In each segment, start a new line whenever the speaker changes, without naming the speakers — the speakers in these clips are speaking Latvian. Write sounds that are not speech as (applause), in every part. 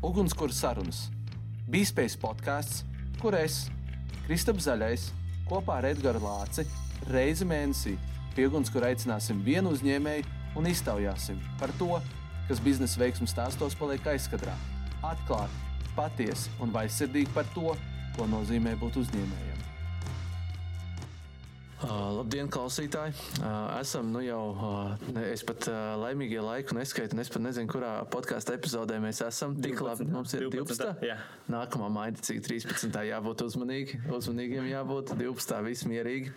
Ugunskura sarunas. Bīspējas podkāsts, kur es, Kristaps Zaļais, kopā ar Edgars Lāci reizi mēnesī pie ugunskura aicināsim vienu uzņēmēju un iztaujāsim par to, kas biznesa veiksmju stāstos paliek aizkadrā. Atklāti, patiesi un vaisirdīgi par to, ko nozīmē būt uzņēmējam.
Uh, labdien, klausītāji! Uh, esam nu jau, uh, es pat laimīgie laiku neskaitu, un es pat nezinu, kurā podkāstu epizodē mēs esam. Tik
12,
labi, mums ir 12.
12, jā.
Nākamā maija, cik 13. jābūt uzmanīgi, uzmanīgiem jābūt, 12. viss mierīgi.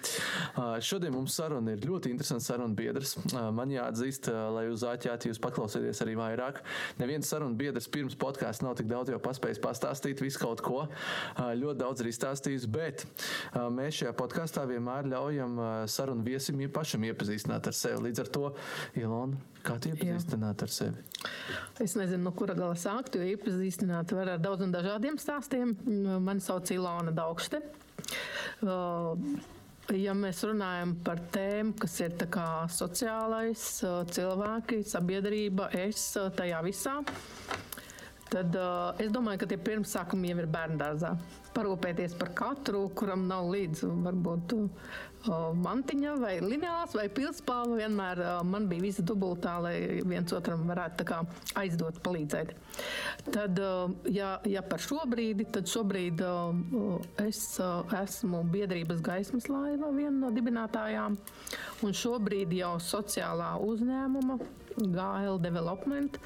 Šodien mums saruna ir ļoti interesanta saruna biedrs. Man jāatzīst, lai uz āķēti jūs paklausieties arī vairāk. Neviens saruna biedrs pirms podkāsta nav tik daudz jau paspējis pastāstīt visu kaut ko. Ļoti daudz ir izstāstījis, bet mēs šajā podkāstā vienmēr ļaujam ā, sarunu viesim ja pašam iepazīstināt ar sevi. Līdz ar to, Ilona, kā tu iepazīstināt ar sevi?
Es nezinu, no kura gala sākt, jo iepazīstināt var ar daudziem dažādiem stāstiem. Mani sauc Ilona Daugšte. Ja mēs runājam par tēmu, kas ir sociālais, cilvēki, sabiedrība, es tajā visā, tad uh, es domāju, ka tie pirmsākumi jau ir bērngārzā. Parūpēties par katru, kuram nav līdzi varbūt mantiņa vai lineāls vai pilspāva. Vienmēr uh, man bija visa dubultā, lai viens otram varētu kā aizdot, palīdzēt. Tad, uh, ja, ja par šo brīdi, tad šobrīd es esmu biedrības gaismas laiva, viena no dibinātājām. Un šobrīd jau sociālā uzņēmuma GL Development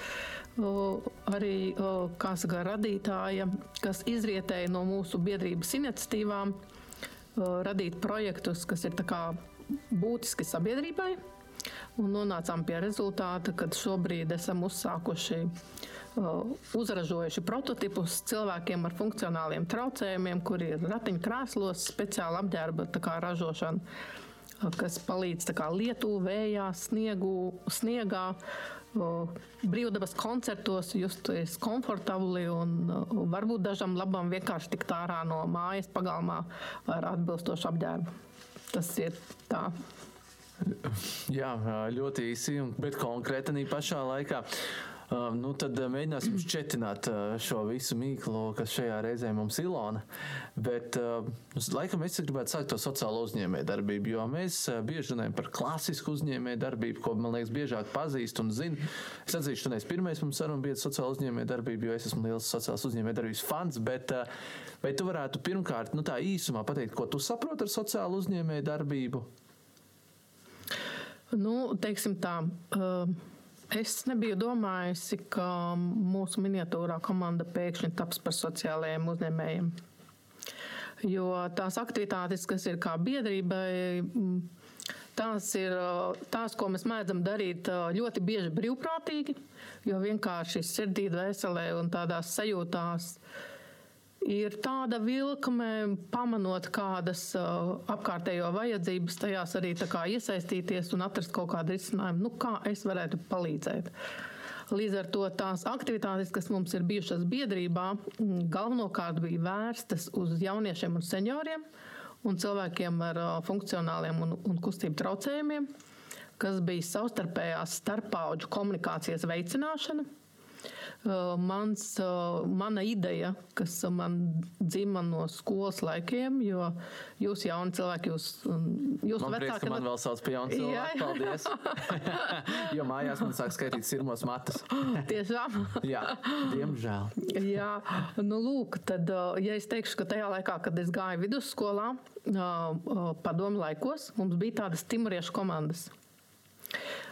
arī saka, radītāja, kas izrietēja no mūsu biedrības iniciatīvām, radīt projektus, kas ir būtiski sabiedrībai. Un nonācām pie rezultāta, ka šobrīd esam uzsākuši, uh, uzražojuši prototipus cilvēkiem ar funkcionāliem traucējumiem, kuri ir ratiņkrēslos, speciāla apģērba ražošana, uh, kas palīdz kā lietu, vējā, sniegu, sniegā, brīvdabas koncertos justies komfortabli un varbūt dažam labam vienkārši tikt ārā no mājas pagalmā ar atbilstošu apģērbu. Tas ir tā.
Jā, ļoti īsi, bet konkrēti arī pašā laikā. Uh, nu, tad uh, mēģināsim šķetināt uh, šo visu mīklu, kas šajā reizē mums ir Ilona. Bet, uh, uz- laikam, es gribētu sākt to sociālo uzņēmējdarbību, jo mēs bieži runājam par klasisku uzņēmējdarbību, ko, man liekas, biežāk pazīst un zina. Es atzīšu, ka tu neesi pirmais mums saruna biedrs sociāla uzņēmējdarbība, jo es esmu liels sociālās uzņēmējdarbības fans, bet vai tu varētu pirmkārt, nu tā īsumā pateikt, ko tu saproti ar sociālu uzņēmējdarbību?
Nu, teiksim tā. Uh, Es nebiju domājusi, ka mūsu miniatūrā komanda pēkšņi taps par sociālajiem uzņēmējiem. Jo tās aktivitātes, kas ir kā biedrībai, tās ir tās, ko mēs mēdzam darīt ļoti bieži brīvprātīgi, jo vienkārši sirdī, dvēselē un tādās sajūtās ir tāda vilkme, pamanot kādas apkārtējo vajadzības, tajās arī iesaistīties un atrast kaut kādu risinājumu, nu, kā es varētu palīdzēt. Līdz ar to tās aktivitātes, kas mums ir bijušas biedrībā, galvenokārt bija vērstas uz jauniešiem un senioriem un cilvēkiem ar funkcionāliem un, un kustību traucējumiem, kas bija savstarpējās starppaudžu komunikācijas veicināšana. Mans, mana ideja, kas man dzima no skolas laikiem, jo jūs, jauni cilvēki, jūs, jūs
Man prieks, man vēl sauc par jaunu cilvēku. Paldies! (laughs) jo mājās man sāk skaitīt sirmos matus. (gasps)
tiešām. (laughs)
Jā, diemžēl.
Jā, nu, lūk, tad, ja es teikšu, ka tajā laikā, kad es gāju vidusskolā, padomu laikos, mums bija tādas timuriešu komandas.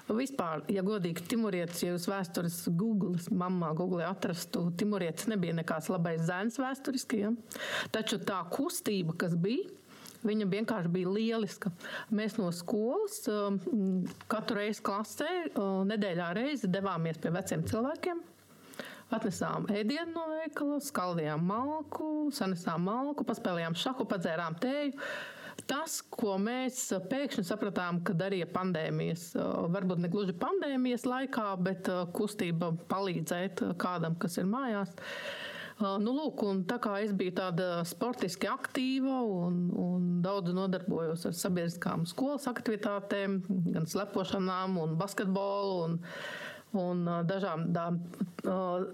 Vispār, ja godīgi, Timurietis, ja jūs vēstures Google, mamā Google atrastu, Timurietis nebija nekāds labais zēns vēsturiski. Ja? Taču tā kustība, kas bija, Viņa vienkārši bija lieliska. Mēs no skolas um, katru reizi klasē, uh, nedēļā reizi devāmies pie veciem cilvēkiem. Atnesām ēdienu no veikala, skaldījām malku, sanesām malku, paspēlējām šahu, padzērām tēju. Tas, ko mēs pēkšņi sapratām, ka darīja pandēmijas, varbūt ne gluži pandēmijas laikā, bet kustība palīdzēt kādam, kas ir mājās. Nu, lūk, tā kā es biju tāda sportiski aktīva un, un daudz nodarbojos ar sabiedriskām skolas aktivitātēm, gan slepošanām, un basketbolu un un dažām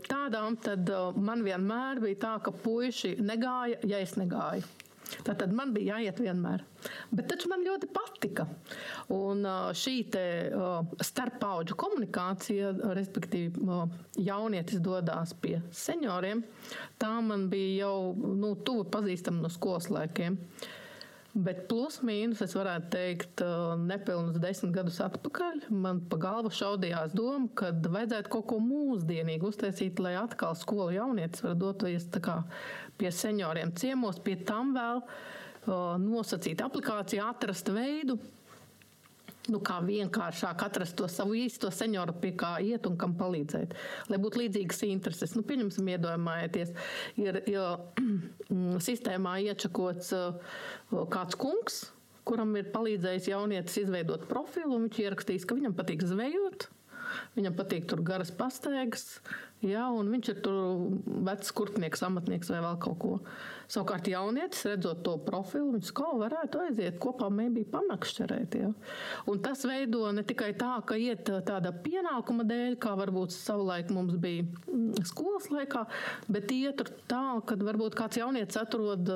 tādām, tad man vienmēr bija tā, ka puiši negāja, ja es negāju. Tātad man bija jāiet vienmēr. Bet taču man ļoti patika. Un šī starppauģu komunikācija, respektīvi, jaunietis dodas pie senioriem, tā man bija jau nu, tuvu pazīstama no skolas laikiem. Bet plus mīnus, es varētu teikt, nepilnus desmit gadus atpakaļ, man pa galvu šaudījās doma, ka vajadzētu kaut ko mūsdienīgu uztaisīt, lai atkal skolu jaunietis var doties pie senioriem ciemos, pie tam vēl nosacīt aplikāciju, atrast veidu, nu, kā vienkāršāk atrast to savu īsto senioru, pie kā iet un kam palīdzēt. Lai būtu līdzīgas intereses. Nu, pieņemsim, iedomājieties, ir, ir (clears throat) sistēmā iečakots kāds kungs, kuram ir palīdzējis jaunietis izveidot profilu, un viņš ierakstījis, ka viņam patīk zvejot. Viņam patīk tur garas pastaigas, ja, viņš ir tur vecs kurpnieks, amatnieks vai vēl kaut ko. Savukārt jaunietis, redzot to profilu, viņš kā varētu aiziet kopā mēbī pamakšķerēt. Ja. Un tas veido ne tikai tā, ka iet tāda pienākuma dēļ, kā varbūt savulaik mums bija mm, skolas laikā, bet iet tā, ka varbūt kāds jaunietis atrod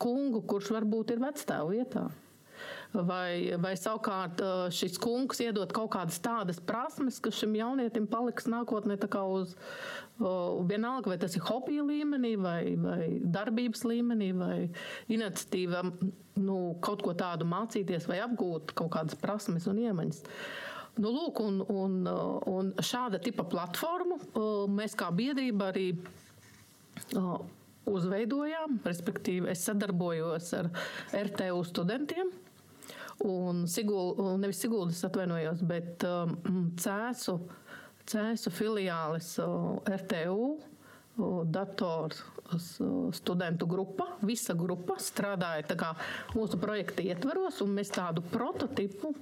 kungu, kurš varbūt ir vecstāvu vietā vai, vai savukārt šis kungs iedot kaut kādas tādas prasmes, kas šim jaunietim paliks nākotnē uz vienalga, vai tas ir hobija līmenī, vai, vai darbības līmenī, vai iniciatīva nu, kaut ko tādu mācīties vai apgūt kaut kādas prasmes un iemaņas. Nu, lūk, un, un, un šāda tipa platformu mēs kā biedrība arī uzveidojām, respektīvi es sadarbojos ar RTU studentiem. Un Sigul, nevis Siguldas atvainojos, bet um, Cēsu, Cēsu filiālis uh, RTU uh, dators uh, studentu grupa, visa grupa strādāja mūsu projekta ietvaros, un mēs tādu prototipu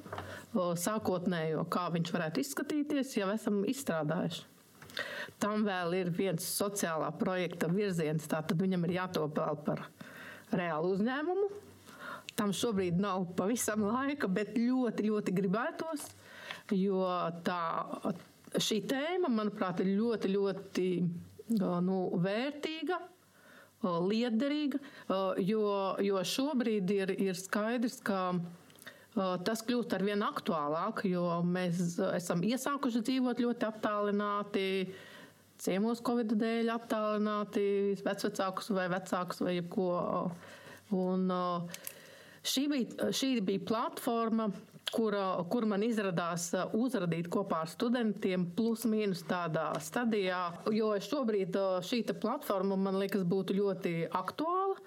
sākotnējo, kā viņš varētu izskatīties, jau esam izstrādājuši. Tam vēl ir viens sociālā projekta virziens, tātad viņam ir jātop vēl par reālu uzņēmumu, Tam šobrīd nav pavisam laika, bet ļoti, ļoti gribētos, jo tā, šī tēma, manuprāt, ir ļoti, ļoti nu, vērtīga liederīga, jo, jo šobrīd ir, ir skaidrs, ka tas kļūst ar vien aktuālāk, jo mēs esam iesākuši dzīvot ļoti attālināti, ciemos Covid dēļ attālināti, vecvecākus vai vecākus vai jebko. Un, uh, Šī bija, šī bija platforma, kur, kur man izrādās uh, uzrādīt kopā ar studentiem, plus mīnus tādā stadijā. Jo šobrīd uh, šī platforma man liekas būtu ļoti aktuāla.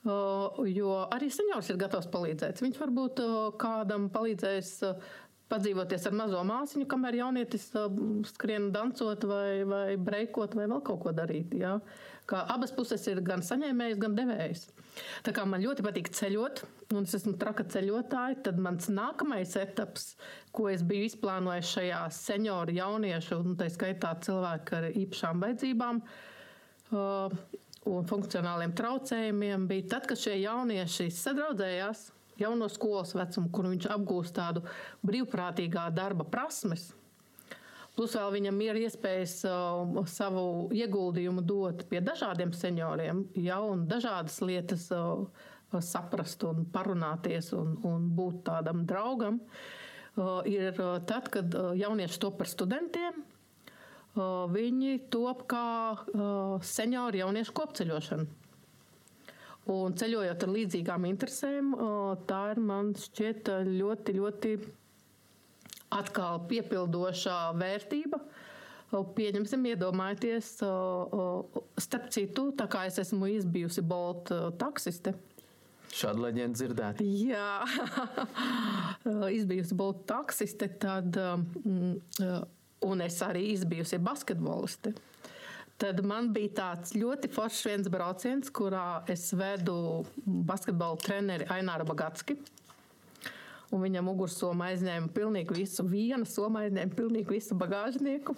Uh, jo arī seniors ir gatavs palīdzēt. Viņš varbūt kādam palīdzēs padzīvoties ar mazo māsiņu, kamēr jaunietis skrien dancot vai, vai breikot vai vēl kaut ko darīt. Ja? Kā abas puses ir gan saņēmējs, gan devējs. Tā kā man ļoti patīk ceļot, un es esmu traka ceļotāja, tad mans nākamais etaps, ko es biju izplānojis šajā senioru jauniešu, un tā skaitā cilvēku ar īpašām vajadzībām uh, un funkcionāliem traucējumiem, bija tad, kad šie jaunieši sadraudzējās jau no skolas vecuma, kur viņš apgūst tādu brīvprātīgā darba prasmes Plus vēl viņam ir iespējas uh, savu ieguldījumu dot pie dažādiem senioriem, jau un dažādas lietas uh, saprast un parunāties un, un būt tādam draugam. Uh, ir tad, kad jaunieši top par studentiem, viņi top kā seniori jauniešu kopceļošana. Un ceļojot ar līdzīgām interesēm, tā ir man šķiet ļoti, ļoti atkal piepildošā vērtība. Pieņemsim, iedomājieties, starp citu, tā kā es esmu izbijusi Bolt taksiste.
Šādu leģendu dzirdēt.
Jā, (laughs) izbijusi Bolt taksiste, tad, un es arī izbijusi basketboliste. Tad man bija tāds ļoti foršs viens brauciens, kurā es vedu basketbola treneri Aināru Bagatski un viņam mugursoma aizņēma pilnīgi visu, viena soma aizņēma pilnīgi visu bagāžnieku.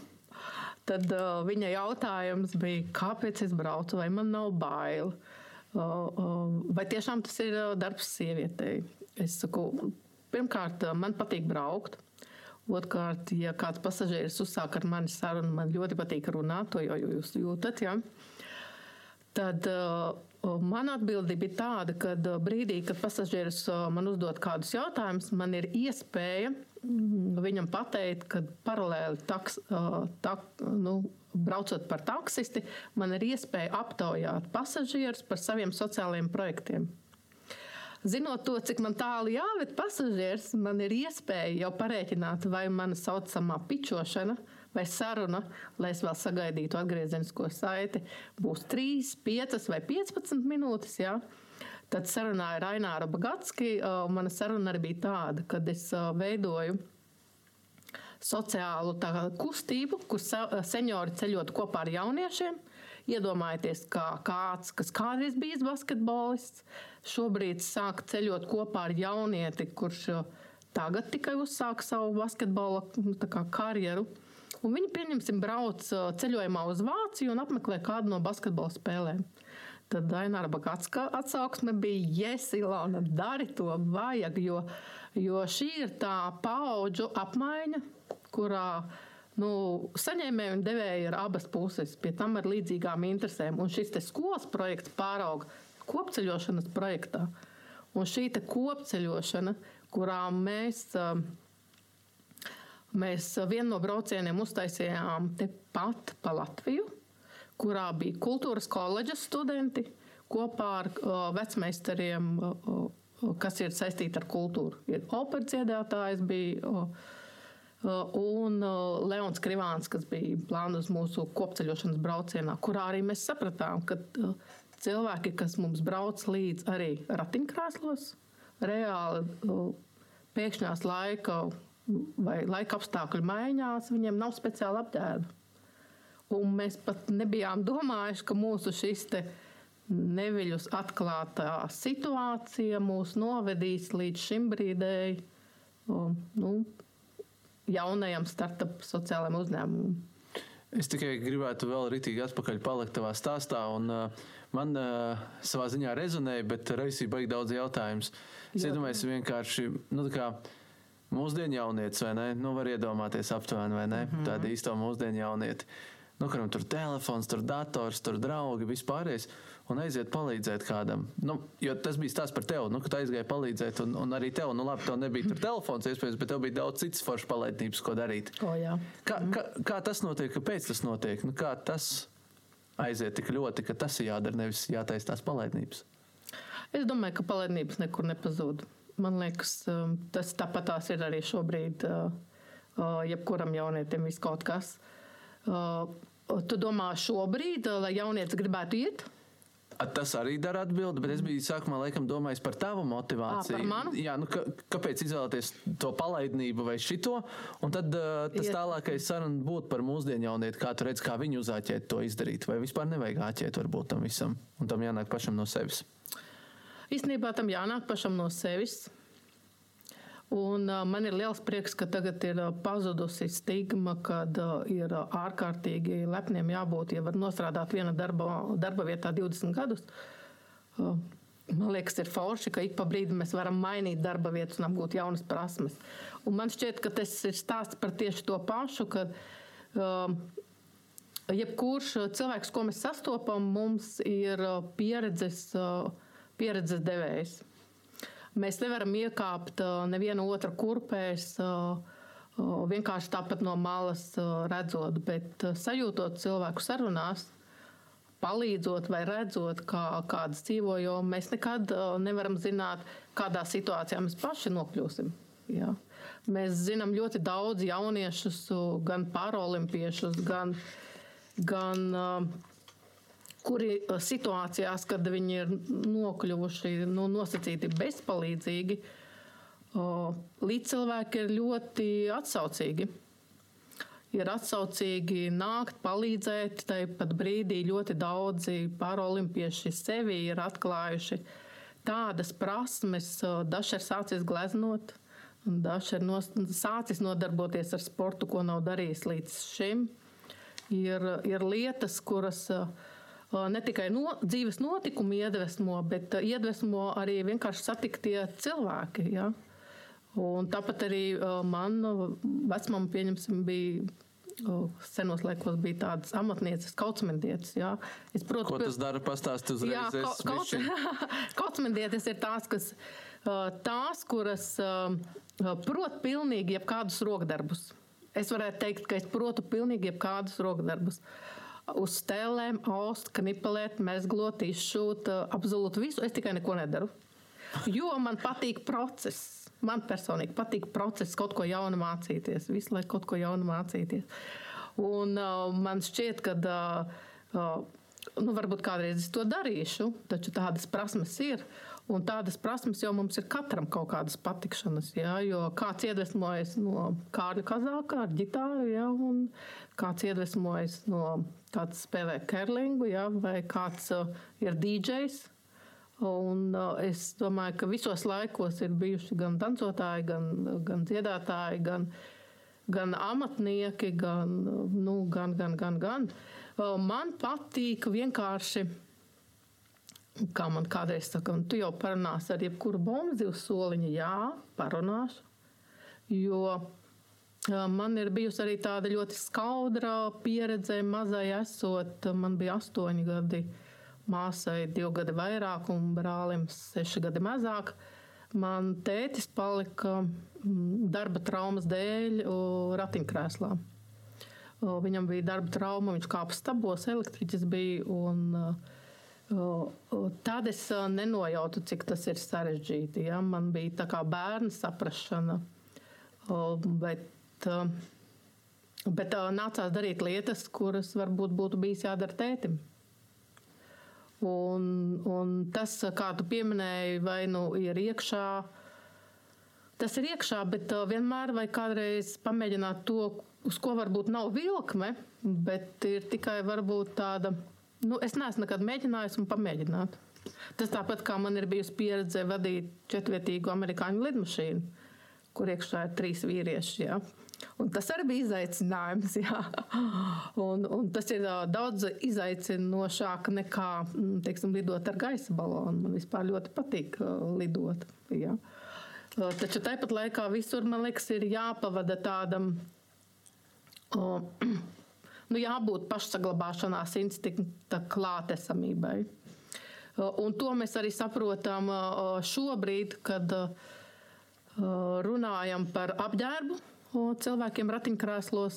Tad uh, viņa jautājums bija, kāpēc es braucu, vai man nav bail, uh, uh, vai tiešām tas ir uh, darbs sievietei. Es saku, pirmkārt, uh, man patīk braukt. Otrkārt, ja kāds pasažieris uzsāk ar mani sarunu, man ļoti patīk runāt, to jau jūs jūtat. Ja? Tad uh, mana atbilde bija tāda, ka brīdī, kad pasažieris man uzdod kādus jautājumus, man ir iespēja mm, viņam pateikt, ka paralēli taks, uh, tak, nu, braucot par taksisti, man ir iespēja aptaujāt pasažierus par saviem sociālajiem projektiem. Zinot to, cik man tālu jāved pasažieris, man ir iespēja jau parēķināt, vai mana saucamā pičošana vai saruna, lai es vēl sagaidītu atgriezenisko saiti, būs 3, 5 vai 15 minūtes. Jā. Tad sarunāja Raināra Bagatski, un mana saruna arī bija tāda, kad es veidoju sociālu kustību, kur seniori ceļot kopā ar jauniešiem. Iedomājieties, kā kāds, kas kādreiz bijis basketbolists, šobrīd sāk ceļot kopā ar jaunieti, kurš uh, tagad tikai uzsāk savu basketbola nu, karjeru. Un viņi, pieņemsim, brauc uh, ceļojumā uz Vāciju un apmeklē kādu no basketbola spēlēm. Tad Daināra Bakatska atsauksme bija, yes, Ilona, dari to, vajag, jo, jo šī ir tā paudžu apmaiņa, kurā nu, saņēmēji un devēji ir abas puses, pie tam ar līdzīgām interesēm. Un šis skolas projekts pārauga kopceļošanas projektā. Un šī kopceļošana, kurā mēs, mēs vienu no braucieniem uztaisījām tepat pa Latviju, kurā bija kultūras koledžas studenti kopā ar vecmeistariem, kas ir saistīti ar kultūru. Ir operas dziedātājs, bija un Leons Krivāns, kas bija plāns mūsu kopceļošanas braucienā, kurā arī mēs sapratām, ka cilvēki, kas mums brauc līdzi arī ratiņkrēslos, reāli pēkšņās laika vai laika apstākļu maiņās, viņiem nav speciāla apģērba. Un mēs pat nebijām domājuši, ka mūsu šis neviļus atklātā situācija mūs novedīs līdz šim brīdēji nu, jaunajam startup sociālajiem uzņēmumam.
Es tikai gribētu vēl ritīgi atpakaļ palikt tavā stāstā. Un, uh, man uh, savā ziņā rezonēja, bet reizē baigi daudz jautājumus. Es iedomājos vienkārši. Nu, Mūsdienu jaunietis, vai ne? Nu, var iedomāties aptuveni, vai ne? Mm -hmm. Tāda īsta mūsdienu jaunieti. Nu, kuram tur telefons, tur dators, tur draugi, vispārējais. Un aiziet palīdzēt kādam. Nu, jo tas bija stāsts par tevi, nu, kad aizgāja palīdzēt. Un, un arī tev, nu, labi, tev nebija tur telefons, iespējams, bet tev bija daudz citas foršas palaidnības, ko darīt.
O, jā.
kā, kā, kā tas notiek? Kāpēc tas notiek? Nu, kā tas aiziet tik ļoti, ka tas ir jādara, nevis jātaisa tās palaidnības?
Es domāju, ka palaidnības nekur nepazūd. Man liekas, um, tas tāpat tās ir arī šobrīd, uh, uh, jebkuram jaunietim viss kaut kas. Uh, tu domā šobrīd, lai jaunietis gribētu iet?
Tas arī dara atbildi, bet es biju sākumā laikam domājis par tavu motivāciju.
À, par?
Jā, nu, ka, kāpēc izvēlēties to palaidnību vai šito? Un tad uh, tas Iet. tālākais saruna būtu par mūsdienu jaunieti, kā tu redz, kā viņi uzāķēt to izdarīt. Vai vispār nevajag āķēt varbūt tam visam, un tam jānāk pašam no sevis.
Īstenībā tam jānāk pašam no sevis. Un, man ir liels prieks, ka tagad ir pazudusi stigma, uh, ir ārkārtīgi lepniem jābūt, ja var nostrādāt viena darba, darba vietā 20 gadus. Man liekas, ir forši, ka ik pa brīdim mēs varam mainīt darba vietas un apgūt jaunas prasmes. Un man šķiet, ka tas ir stāsts par tieši to pašu, ka uh, jebkurš cilvēks, ko mēs sastopam, mums ir pieredzes, pieredzes devējs. Mēs nevaram iekāpt nevienu otru kurpēs. Vienkārši tāpat no malas redzot, bet sajūtot cilvēku sarunās, palīdzot vai redzot, kā kāds dzīvo, jo mēs nekad nevaram zināt, kādā situācijā mēs paši nokļūsim. Jā. Mēs zinām ļoti daudz jauniešus, gan paralimpiešus, gan, gan uh, kuri uh, situācijās, kad viņi ir nokļuvuši nu, nosacīti bezpalīdzīgi, līdz cilvēki ir ļoti atsaucīgi. Ir atsaucīgi nākt, palīdzēt. Tāpat brīdī ļoti daudzi paralimpieši sevi ir atklājuši tādas prasmes, dažs ir sācis gleznot, dažs ir nos, sācis nodarboties ar sportu, ko nav darījis līdz šim. Ir, ir lietas, kuras uh, ne tikai no, dzīves notikumi iedvesmo, bet iedvesmo arī vienkārši satiktie cilvēki. Ja? Un tāpat arī man vecmāma, pieņemsim, bija senos laikos bija tādas amatnieces, kaucmendietes. Jā.
Es protu, Ko tas dara? Pastāst uzreiz. Jā,
ka, (laughs) kaucmendietes ir tās, kas, tās, kuras prot pilnīgi jebkādus rokdarbus. Es varētu teikt, ka es protu pilnīgi jebkādus rokdarbus. Uz stēlēm, aust, knipelēt, mezglot, izšūt, absolūti visu. Es tikai neko nedaru. Jo man patīk process. Man personīgi patīk process, kaut ko jaunu mācīties, visu laiku kaut ko jaunu mācīties. Un uh, man šķiet, ka. Uh, uh, nu, varbūt kādreiz es to darīšu, taču tādas prasmes ir. Un tādas prasmes jau mums ir katram kaut kādas patikšanas. Jā, jo kāds iedvesmojas no Kārļa Kazāka ar ģitāru, jā, un kāds iedvesmojas no kāds spēlē kerlingu, jā, vai kāds uh, ir DJs, Un, uh, es domāju, ka visos laikos ir bijuši gan dancotāji, gan, gan dziedātāji, gan, gan amatnieki, gan, nu, gan, gan, gan, gan. Uh, man patīk vienkārši, kā man kādreiz saka, tu jau parunāsi ar jebkuru bombu uz soliņa. Jā, parunāšu. Jo man ir bijusi arī tāda ļoti skaudra pieredze, mazai esot, man bija astoņi gadi māsai divi gadi vairāk un brālim seši gadi mazāk. Man tētis palika mm, darba traumas dēļ ratiņkrēslā. Viņam bija darba trauma, viņš kāpa stabos, elektriķis bija. Un, Tad es nenojautu, cik tas ir sarežģīti. Ja? Man bija tā kā bērna saprašana, bet, bet nācās darīt lietas, kuras varbūt būtu bijis jādara tētim. Un, un tas, kā tu pieminēji, vai nu ir iekšā, tas ir iekšā, bet uh, vienmēr vai kādreiz pamēģināt to, uz ko varbūt nav vilkme, bet ir tikai varbūt tāda, nu, es neesmu nekad mēģinājis un pamēģināt. Tas tāpat kā man ir bijusi pieredze vadīt četrvietīgu amerikāņu lidmašīnu, kur iekšā ir trīs vīrieši. Ja? Un tas arī bija izaicinājums. (laughs) Un, un tas ir daudz izaicinošāk nekā mm, teiksim, lidot ar gaisa balonu. Man vispār ļoti patīk lidot. Jā. Taču tāpat laikā visur man liekas, ir jāpavada tādam. (clears throat) Nu, jābūt pašsaglabāšanās instinkta klātesamībai. Un to mēs arī saprotam šobrīd, kad runājam par apģērbu cilvēkiem ratiņkrēslos,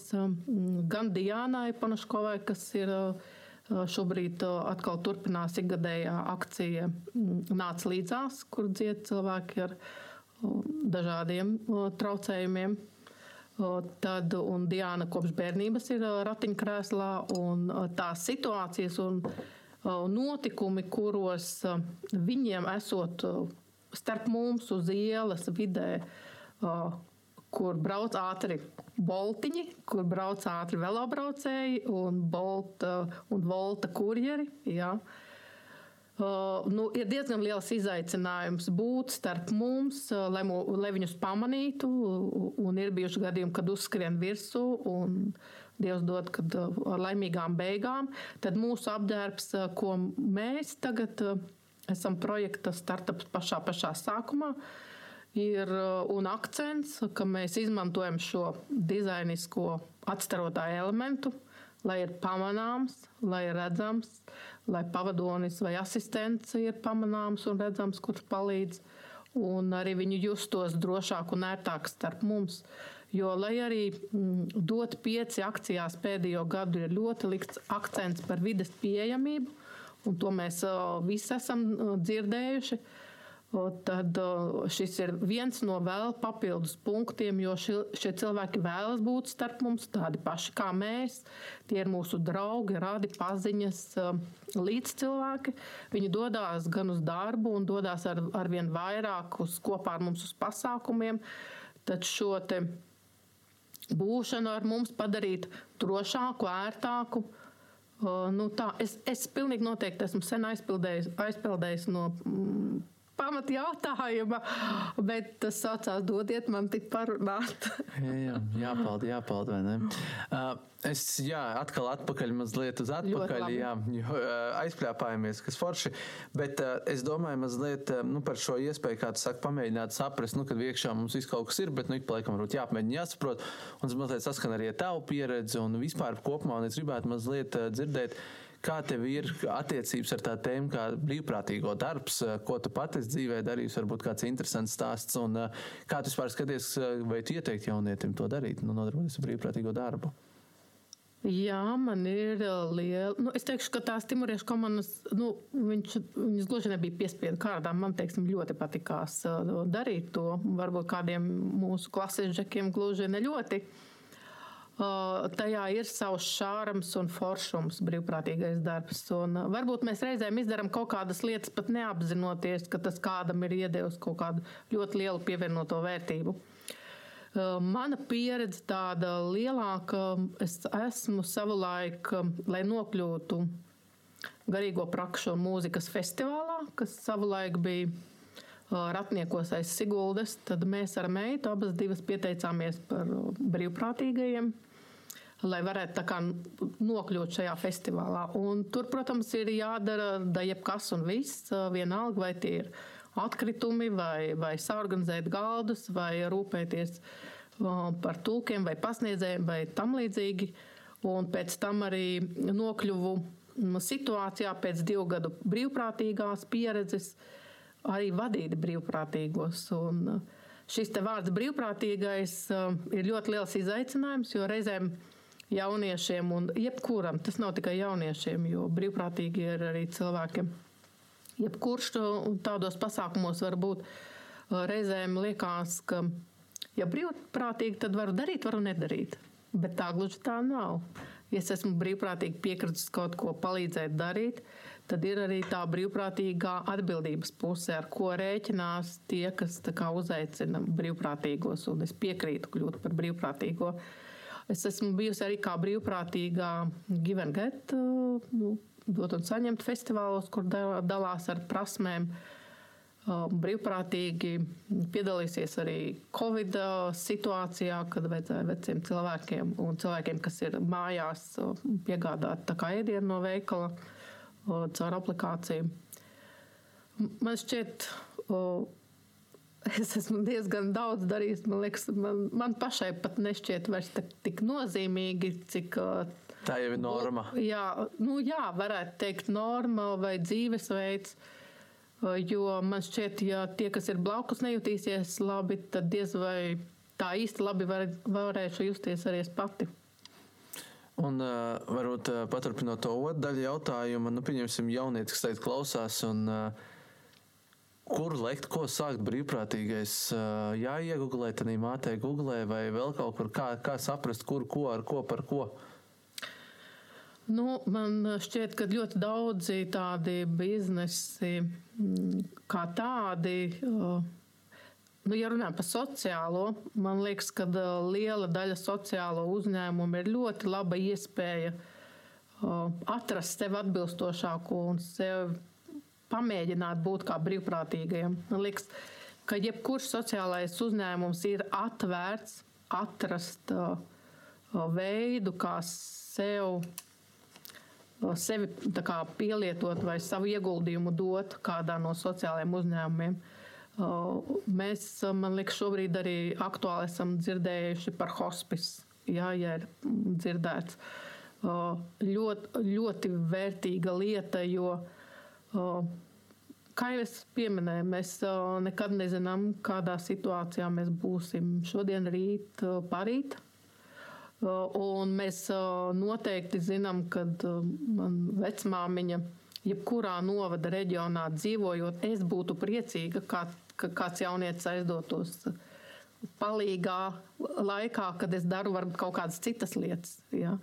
gan Diānai Panaškovai, kas ir šobrīd atkal turpinās ikgadējā akcija Nāc līdzās, kur dzied cilvēki ar dažādiem traucējumiem. Tad, Diana kopš bērnības ir ratiņkrēslā, un tās situācijas un notikumi, kuros viņiem esot starp mums uz ielas vidē, kur brauc ātri boltiņi, kur brauc ātri velobraucēji un, bolta, un volta kurjeri. Jā. Uh, nu, ir diezgan liels izaicinājums būt starp mums, uh, lai, mū, lai viņus pamanītu. Un ir bijuši gadījumi, kad uzskrien virsū un Dievs dod, kad uh, ar laimīgām beigām. Tad mūsu apģērbs, uh, ko mēs tagad uh, esam projekta startups pašā, pašā sākumā, uh, ir uh, un akcents, ka mēs izmantojam šo dizainisko atstarotāju elementu, lai ir pamanāms, lai ir redzams, lai pavadonis vai asistents ir pamanāms un redzams, kurš palīdz. Un arī viņi justos drošāk un ērtāk starp mums. Jo, lai arī mm, dot pieci akcijās pēdējo gadu, ir ļoti likts akcents par vides pieejamību, un to mēs uh, visi esam uh, dzirdējuši. Uh, tad šis ir viens no vēl papildus punktiem, jo šie, šie cilvēki vēlas būt starp mums, tādi paši kā mēs. Tie ir mūsu draugi, radi paziņas, līdzcilvēki. Viņi dodas gan uz darbu, un dodas ar, ar vien vairāk uz, kopā ar mums uz pasākumiem. Tad šo būšanu ar mums padarīt drošāku, ērtāku. Nu tā, es, es pilnīgi noteikti esmu sen aizpildējis, aizpildējis no mm, pamat jautājuma, bet tas saucās dodiet man tik parunāt. (laughs)
jā, jā, jāpalda, jāpalda, vai ne? Uh, es, jā, atkal atpakaļ mazliet uz atpakaļ, jā, jo uh, aizpļāpājamies, kas forši, bet uh, es domāju mazliet uh, nu, par šo iespēju, kā tu saki, pamēģināt saprast, nu, kad iekšā mums viss kaut kas ir, bet, nu, ik pa laikam varbūt jāpamēģina jāsaprot, un tas mazliet saskan arī ar tavu pieredzi un vispār kopumā, un es gribētu mazliet uh, dzirdēt, Kā tev ir attiecības ar tā tēmu, kā brīvprātīgo darbs, ko tu pati dzīvē darīsi, varbūt kāds interesants stāsts, un kā tu vispār skaties, vai tu ieteiktu jaunietim to darīt, nu, nodarboties ar brīvprātīgo darbu?
Jā, man ir liela. Nu, es teikšu, ka tās timoriešu komandas, nu, viņš, viņas gluži nebija piespiedu kārtā. Man teiksim, ļoti patikās darīt to. Varbūt kādiem mūsu klases džekiem gluži ne ļoti. Uh, tajā ir savs šārums un foršums, brīvprātīgais darbs. Un varbūt mēs reizēm izdarām kaut kādas lietas, pat neapzinoties, ka tas kādam ir iedevis kaut kādu ļoti lielu pievienoto vērtību. Mana pieredze tāda lielāka, es esmu savulaik, lai nokļūtu garīgo prakšu un mūzikas festivālā, kas savulaik bija Ratniekos aiz Siguldas, tad mēs ar meitu abas divas pieteicāmies par brīvprātīgajiem lai varētu kā, nokļūt šajā festivālā. Un tur, protams, ir jādara da jebkas un viss, vienalga, vai tie ir atkritumi, vai, vai saorganizēt galdus, vai rūpēties par tulkiem vai pasniedzējiem vai tam līdzīgi. Un pēc tam arī nokļuvu situācijā pēc divu gadu brīvprātīgās pieredzes arī vadīt brīvprātīgos. Un šis vārds brīvprātīgais ir ļoti liels izaicinājums, jo reizēm jauniešiem un jebkuram. Tas nav tikai jauniešiem, jo brīvprātīgi ir arī cilvēkiem. Jebkurš tādos pasākumos var būt reizēm liekas, ka, ja brīvprātīgi, tad varu darīt, varu nedarīt. Bet tā gluži tā nav. Ja es esmu brīvprātīgi piekritis kaut ko palīdzēt darīt, tad ir arī tā brīvprātīgā atbildības puse, ar ko rēķinās tie, kas uzaicina brīvprātīgos. Un es piekrītu kļūt par brīvprātīgo. Uh, Es esmu bijusi arī kā brīvprātīgā Givenget, uh, dot un saņemt festivālos, kur dalās ar prasmēm. Uh, brīvprātīgi piedalīsies arī Covid uh, situācijā, kad vajadzēja veciem cilvēkiem un cilvēkiem, kas ir mājās, piegādāt ēdienu no veikala caur aplikāciju. Man šķiet, (laughs) es esmu diezgan daudz darījis. Man liekas, man, man pašai pat nešķiet vairs tik nozīmīgi, cik.
Tā jau ir norma.
Jā, nu, jā, varētu teikt, norma vai dzīvesveids. Jo man šķiet, ja tie, kas ir blakus, nejutīsies labi, tad diez vai tā īsti labi var, varēšu justies arī es pati.
Un uh, varbūt uh, paturpinot to otru daļu jautājumu, nu, pieņemsim, jaunietis, kas tagad klausās un uh, Kur lekt, ko sākt brīvprātīgais? Jāiegūlē, tad mātē googlē vai vēl kaut kur, kā, kā saprast, kur, ko, ar ko, par ko.
Nu, man šķiet, ka ļoti daudzi tādi biznesi, mm, kā tādi, nu, ja runājam par sociālo, man liekas, ka liela daļa sociālo uzņēmumu ir ļoti laba iespēja atrast sev atbilstošāko un sev pamēģināt būt kā brīvprātīgajiem. Man liekas, ka jebkurš sociālais uzņēmums ir atvērts atrast uh, uh veidu, kā sev, uh, sevi kā pielietot vai savu ieguldījumu dot kādā no sociālajiem uzņēmumiem. Uh, mēs, uh, man liekas, šobrīd arī aktuāli esam dzirdējuši par hospice. Jā, ja ir dzirdēts. Uh, ļoti, ļoti vērtīga lieta, jo Kā jau es pieminēju, mēs nekad nezinām, kādā situācijā mēs būsim šodien, rīt, parīt. Un mēs noteikti zinām, ka man vecmāmiņa, jebkurā novada reģionā dzīvojot, es būtu priecīga, kā, ka kāds jaunietis aizdotos palīgā laikā, kad es daru varbūt kaut kādas citas lietas. Ja.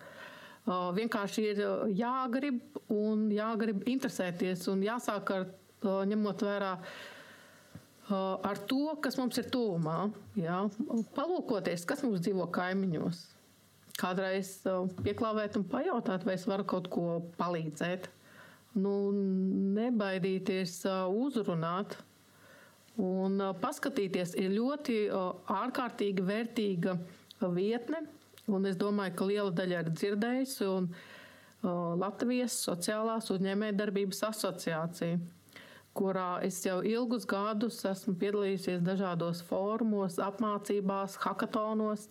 Vienkārši ir jāgrib un jāgrib interesēties un jāsāk ar ņemot vērā ar to, kas mums ir tuvumā. Jā. Palūkoties, kas mums dzīvo kaimiņos. Kādreiz pieklāvēt un pajautāt, vai es varu kaut ko palīdzēt. Nu, nebaidīties uzrunāt. Un paskatīties ir ļoti ārkārtīgi vērtīga vietne, un es domāju, ka liela daļa ir dzirdējusi, Latvijas sociālās uzņēmējdarbības asociācija, kurā es jau ilgus gadus esmu piedalījusies dažādos fórumos, apmācībās, hakatonos,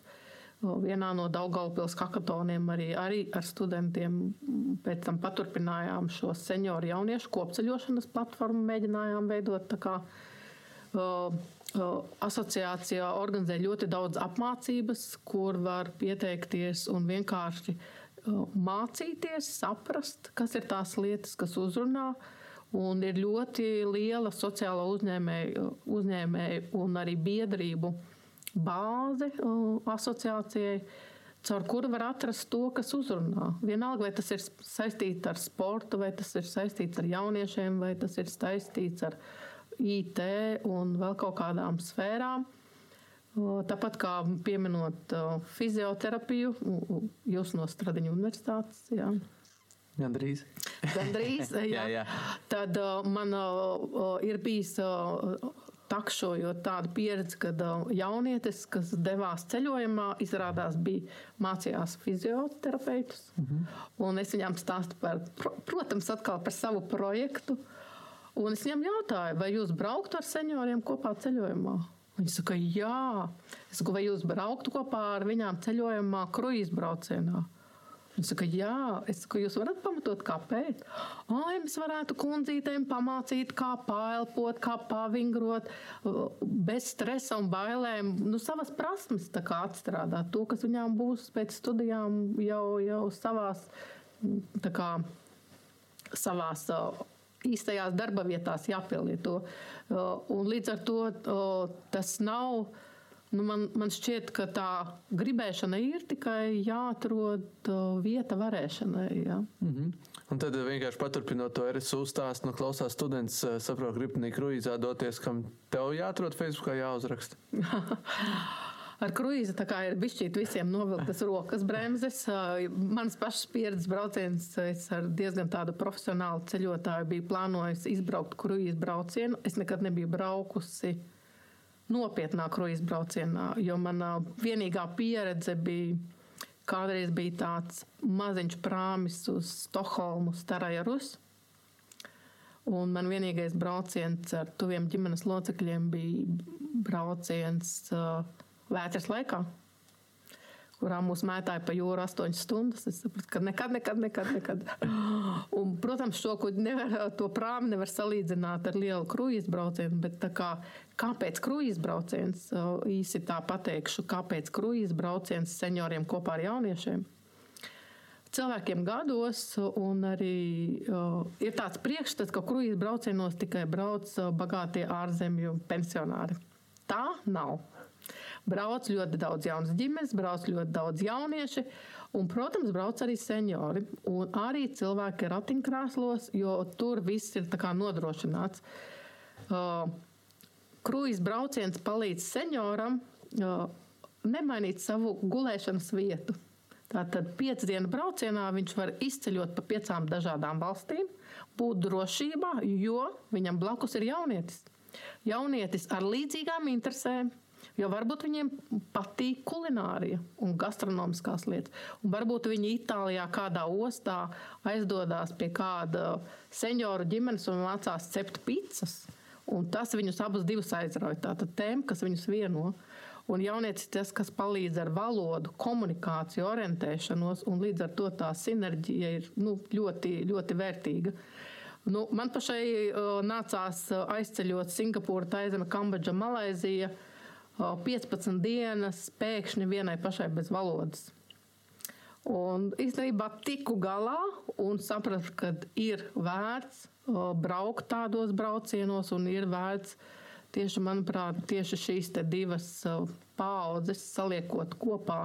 vienā no Daugaupils hakatoniem arī, arī ar studentiem. Pēc tam paturpinājām šo senioru jauniešu kopceļošanas platformu, mēģinājām veidot tā kā asociācijā organizē ļoti daudz apmācības, kur var pieteikties un vienkārši mācīties, saprast, kas ir tās lietas, kas uzrunā. Un ir ļoti liela sociāla uzņēmēju, uzņēmēju un arī biedrību bāze asociācijai, caur kuru var atrast to, kas uzrunā. Vienalga, vai tas ir saistīts ar sportu, vai tas ir saistīts ar jauniešiem, vai tas ir saistīts ar IT un vēl kaut kādām sfērām. Tāpat kā pieminot fizioterapiju, jūs no Stradiņu universitātes. Jā.
Gandrīz.
Gandrīz (laughs) jā. jā, jā. Tad man ir bijis takšojot tādu pieredzi, kad jaunietis, kas devās ceļojumā, izrādās bija mācījās fizioterapeitus. Mm -hmm. Un es viņām stāstu par, protams, atkal par savu projektu. Un es viņam jautāju, vai jūs brauktu ar senioriem kopā ceļojumā? Viņi saka, jā. Es saku, vai jūs brauktu kopā ar viņām ceļojumā, kruīzbraucienā? Viņa saka, jā, es saku, jūs varat pamatot, kāpēc. Ai, mēs varētu kundzītēm pamācīt, kā pārelpot, kā pavingrot, bez stresa un bailēm, nu, savas prasmes atstrādāt. To, kas viņām būs pēc studijām jau, jau savās, kā, savās īstajās darba vietās jāpielieto. Un līdz ar to tas nav Nu, man, man šķiet, ka tā gribēšana ir tikai jāatrod vieta varēšanai. Ja?
Mm -hmm. Un tad vienkārši paturpinot to RSU stāstu, nu, klausās students, saprot, gribnī kruīzā doties, kam tev jāatrod Facebookā jāuzraksta. (laughs)
Ar kruīzi ir bijis visiem novilktas rokas bremzes. Mans pašas pieredzes brauciens, es ar diezgan tādu profesionālu ceļotāju biju plānojis izbraukt kruīzi braucienu. Es nekad nebiju braukusi nopietnā kruīza braucienā, jo manā vienīgā pieredze bija. Kādreiz bija tāds maziņš prāmis uz Stokholmu, Starajarus. Un man vienīgais brauciens ar tuviem ģimenes locekļiem bija brauciens uh, vētras laikā kurā mūs mētāja pa jūru astoņas stundas. Es sapratu, ka nekad, nekad, nekad. nekad. Un, protams, šo kuģi nevar, to prāmu nevar salīdzināt ar lielu kruīzu braucienu, bet kā, kāpēc kruīzu brauciens, īsi tā pateikšu, kāpēc kruīzu brauciens senioriem kopā ar jauniešiem? cilvēkiem gados, un arī uh, ir tāds priekšstats, ka kruīzes braucienos tikai brauc bagātie ārzemju pensionāri. Tā nav. Brauc ļoti daudz jaunas ģimenes, brauc ļoti daudz jaunieši. Un, protams, brauc arī seniori un arī cilvēki ratiņkrēslos, jo tur viss ir nodrošināts. Uh, Kruīzes brauciens palīdz senioram uh, nemainīt savu gulēšanas vietu. Tātad piecu dienu braucienā viņš var izceļot pa piecām dažādām valstīm, būt drošībā, jo viņam blakus ir jaunietis. Jaunietis ar līdzīgām interesēm, Jo varbūt viņiem patīk kulinārija un gastronomiskās lietas. Un varbūt viņi Itālijā kādā ostā aizdodas pie kāda senioru ģimenes un mācās cept pizzas. Un tas viņus abus aizrauja. Tā ir tēma, kas viņus vieno. Un jaunietis ir tas, kas palīdz ar valodu, komunikāciju, orientēšanos, un līdz ar to tā sinerģija ir nu, ļoti, ļoti vērtīga. Nu, man pašai uh, nācās aizceļot Singapūru, Taizeme, Kambodža, Malaizija. Uh, 15 dienas pēkšņi vienai pašai bez valodas. Un īstenībā tiku galā un sapratu, ka ir vērts braukt tādos braucienos un ir vērts tieši, manuprāt, tieši šīs divas paudzes saliekot kopā,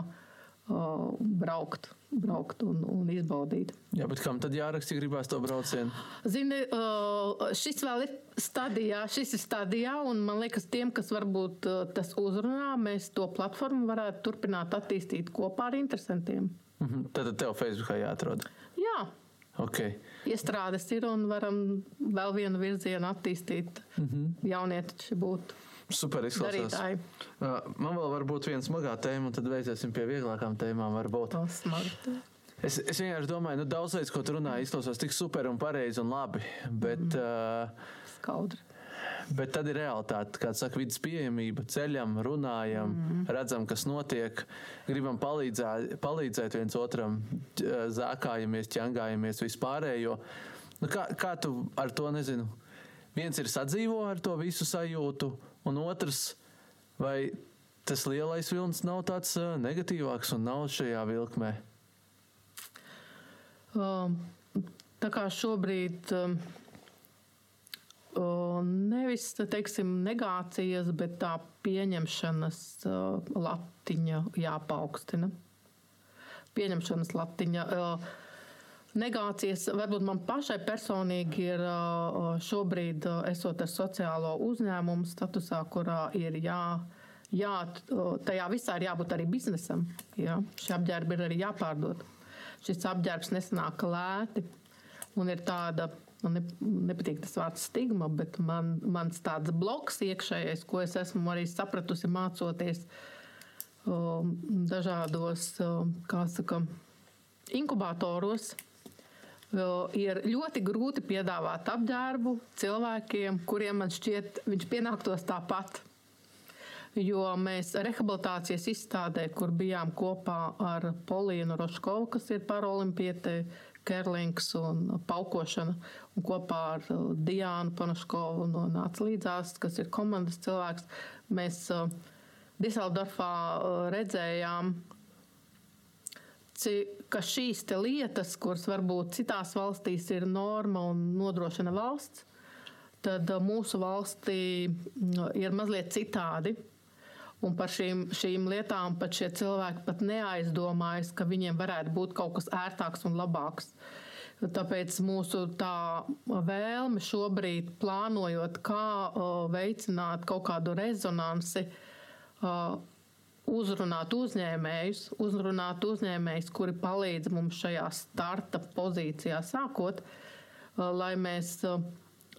braukt braukt un, un izbaudīt.
Jā, bet kam tad jāraksta, ja gribās to braucienu?
Zini, šis vēl ir stadijā, šis ir stadijā, un man liekas, tiem, kas varbūt tas uzrunā, mēs to platformu varētu turpināt attīstīt kopā ar interesantiem.
Mhm. Tad tev Facebookā jāatrod.
Jā.
Okay.
Iestrādes ir un varam vēl vienu virzienu attīstīt. Mm -hmm. Jaunieši būtu
Super izklausās.
darītāji.
Uh, Man vēl var būt viena smagā tēma, un tad veicēsim pie vieglākām tēmām. Varbūt.
To smagi.
Es, es vienkārši domāju, nu, daudz lietas, ko tu runā, izklausās tik super un pareizi un labi. Bet, mm. uh,
Skaudri.
Bet tad ir realitāte, kāda saka, vidas pieejamība, ceļam, runājam, mm. redzam, kas notiek, gribam palīdzēt, palīdzēt viens otram, zākājamies, ķengājamies, vispārējo. Nu, kā, kā tu ar to nezinu? Viens ir sadzīvo ar to visu sajūtu, un otrs, vai tas lielais vilnis nav tāds negatīvāks un nav šajā vilkmē?
Um, Tā kā šobrīd um, nevis teiksim, negācijas, bet tā pieņemšanas uh, latiņa jāpaukstina. Pieņemšanas latiņa. uh, Negācijas varbūt man pašai personīgi ir šobrīd, esot ar sociālo uzņēmumu statusā, kurā ir jā, jā, tajā visā ir jābūt arī biznesam. Jā. Šie apģērbi ir arī jāpārdod. Šis apģērbs nesanāk lēti un ir tāda. Man ne, nepatīk tas vārds stigma, bet man, mans tāds bloks iekšējais, ko es esmu arī sapratusi mācoties dažādos, kā saka, inkubatoros, ir ļoti grūti piedāvāt apģērbu cilvēkiem, kuriem man šķiet, viņš pienāktos tāpat. Jo mēs rehabilitācijas izstādē, kur bijām kopā ar Polīnu Roškovu, kas ir paralimpiete, Kerlings un paukošana, un kopā ar Diānu Panaškovu no nāca līdzās, kas ir komandas cilvēks, mēs uh, Diseldorfā uh, redzējām, ka šīs lietas, kuras varbūt citās valstīs ir norma un nodrošina valsts, tad uh, mūsu valstī mm, ir mazliet citādi. Un par šīm, šīm lietām pat šie cilvēki pat neaizdomājas, ka viņiem varētu būt kaut kas ērtāks un labāks. Tāpēc mūsu tā vēlme šobrīd, plānojot, kā uh, veicināt kaut kādu rezonansi, uh, uzrunāt uzņēmējus, uzrunāt uzņēmējus, kuri palīdz mums šajā starta pozīcijā sākot, uh, lai mēs uh,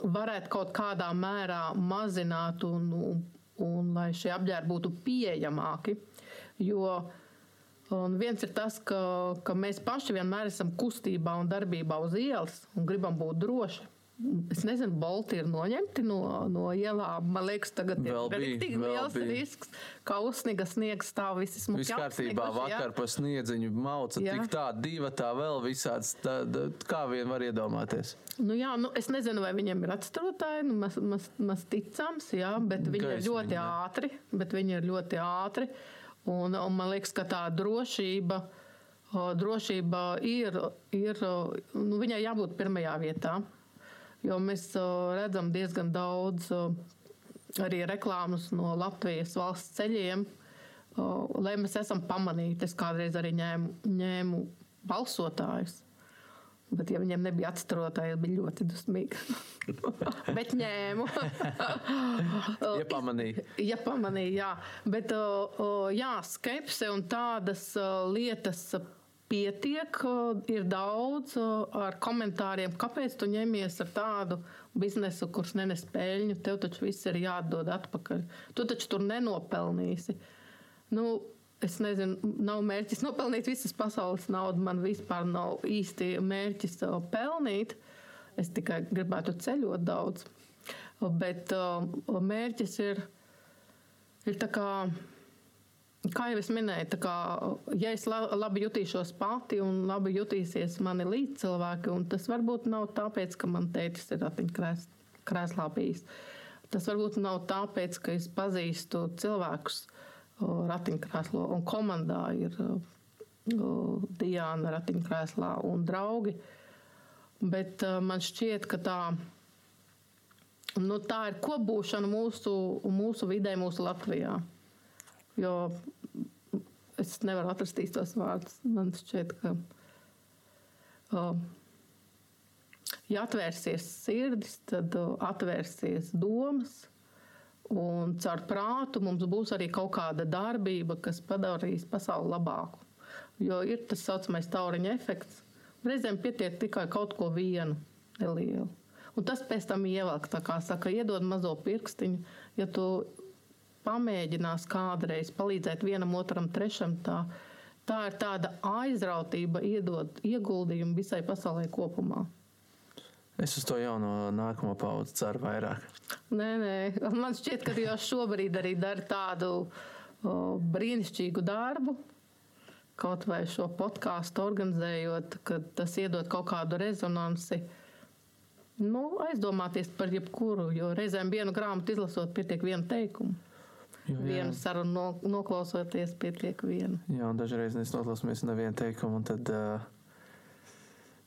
varētu kaut kādā mērā mazināt un, un, un lai šie apģērbi būtu pieejamāki. Jo un viens ir tas, ka, ka mēs paši vienmēr esam kustībā un darbībā uz ielas un gribam būt droši. Es nezinu, bolti ir noņemti no, no ielām. Man liekas, tagad ir
vēl
liels
bija.
risks, ka uzsniga sniegs stāv visi smuki.
Viss kārtībā, vakar pa sniedziņu mauca,
Jā.
tik tā, diva tā vēl visāds, tā, tā, kā vien var iedomāties.
Nu, jā, nu, es nezinu, vai viņiem ir atstarotāji, nu, maz, maz, maz ticams, jā, bet viņi ir
Gaismiņi,
ļoti ātri. Bet viņi ir ļoti ātri un, un man liekas, ka tā drošība, drošība ir, ir nu, viņai jābūt pirmajā vietā. Jo mēs redzam diezgan daudz arī reklāmas no Latvijas valsts ceļiem, lai mēs esam pamanīti. Es kādreiz arī ņēmu, ņēmu balsotājus. Bet, ja viņiem nebija atstarotāji, es biju ļoti dusmīga. (laughs) Bet ņēmu. (laughs)
Iepamanīja.
Ja pamanīja, jā. Bet jā, skepse un tādas lietas pietiek. Ir daudz ar komentāriem, kāpēc tu ņemies ar tādu biznesu, kurš nenes peļņu. Tev taču viss ir jādod atpakaļ. Tu taču tur nenopelnīsi. Nu, Es nezinu, nav mērķis nopelnīt visas pasaules naudu. Man vispār nav īsti mērķis pelnīt. Es tikai gribētu ceļot daudz. Bet mērķis ir, ir tā kā, kā jau es minēju, kā, ja es la- labi jutīšos pati un labi jutīsies mani līdzcilvēki, un tas varbūt nav tāpēc, ka man tētis ir ratiņkrēslā bijis. Tas varbūt nav tāpēc, ka es pazīstu cilvēkus ratiņkrēslo, un komandā ir Diana ratiņkrēslā un draugi. Bet man šķiet, ka tā, nu, tā ir kopbūšana mūsu, mūsu vidē, mūsu Latvijā. Jo es nevaru atrast tos vārdus. Man šķiet, ka uh, ja atvērsies sirdis, tad uh, atvērsies domas. Un caur prātu mums būs arī kaut kāda darbība, kas padarīs pasauli labāku. Jo ir tas tā saucamais tauriņa efekts. Reizēm pietiek tikai kaut ko vienu nelielu. Un tas pēc tam ievelk, kā saka, iedod mazo pirkstiņu. Ja tu pamēģinās kādreiz palīdzēt vienam, otram, trešam, tā, tā ir tāda aizrautība, iedot ieguldījumu visai pasaulē kopumā.
Es uz to jauno nākamo paudzi ceru vairāk.
Nē, nē, man šķiet, ka jau šobrīd arī dara tādu o, brīnišķīgu darbu. Kaut vai šo podkāstu organizējot, ka tas iedod kaut kādu rezonanci. Nu, aizdomāties par jebkuru, jo reizēm vienu grāmatu izlasot, pietiek vienu teikumu.
Jo.
Vienu sarunu no, noklausoties, pietiek vienu.
Jā, un dažreiz mēs noklausāmies nevienu teikumu, un tad, uh,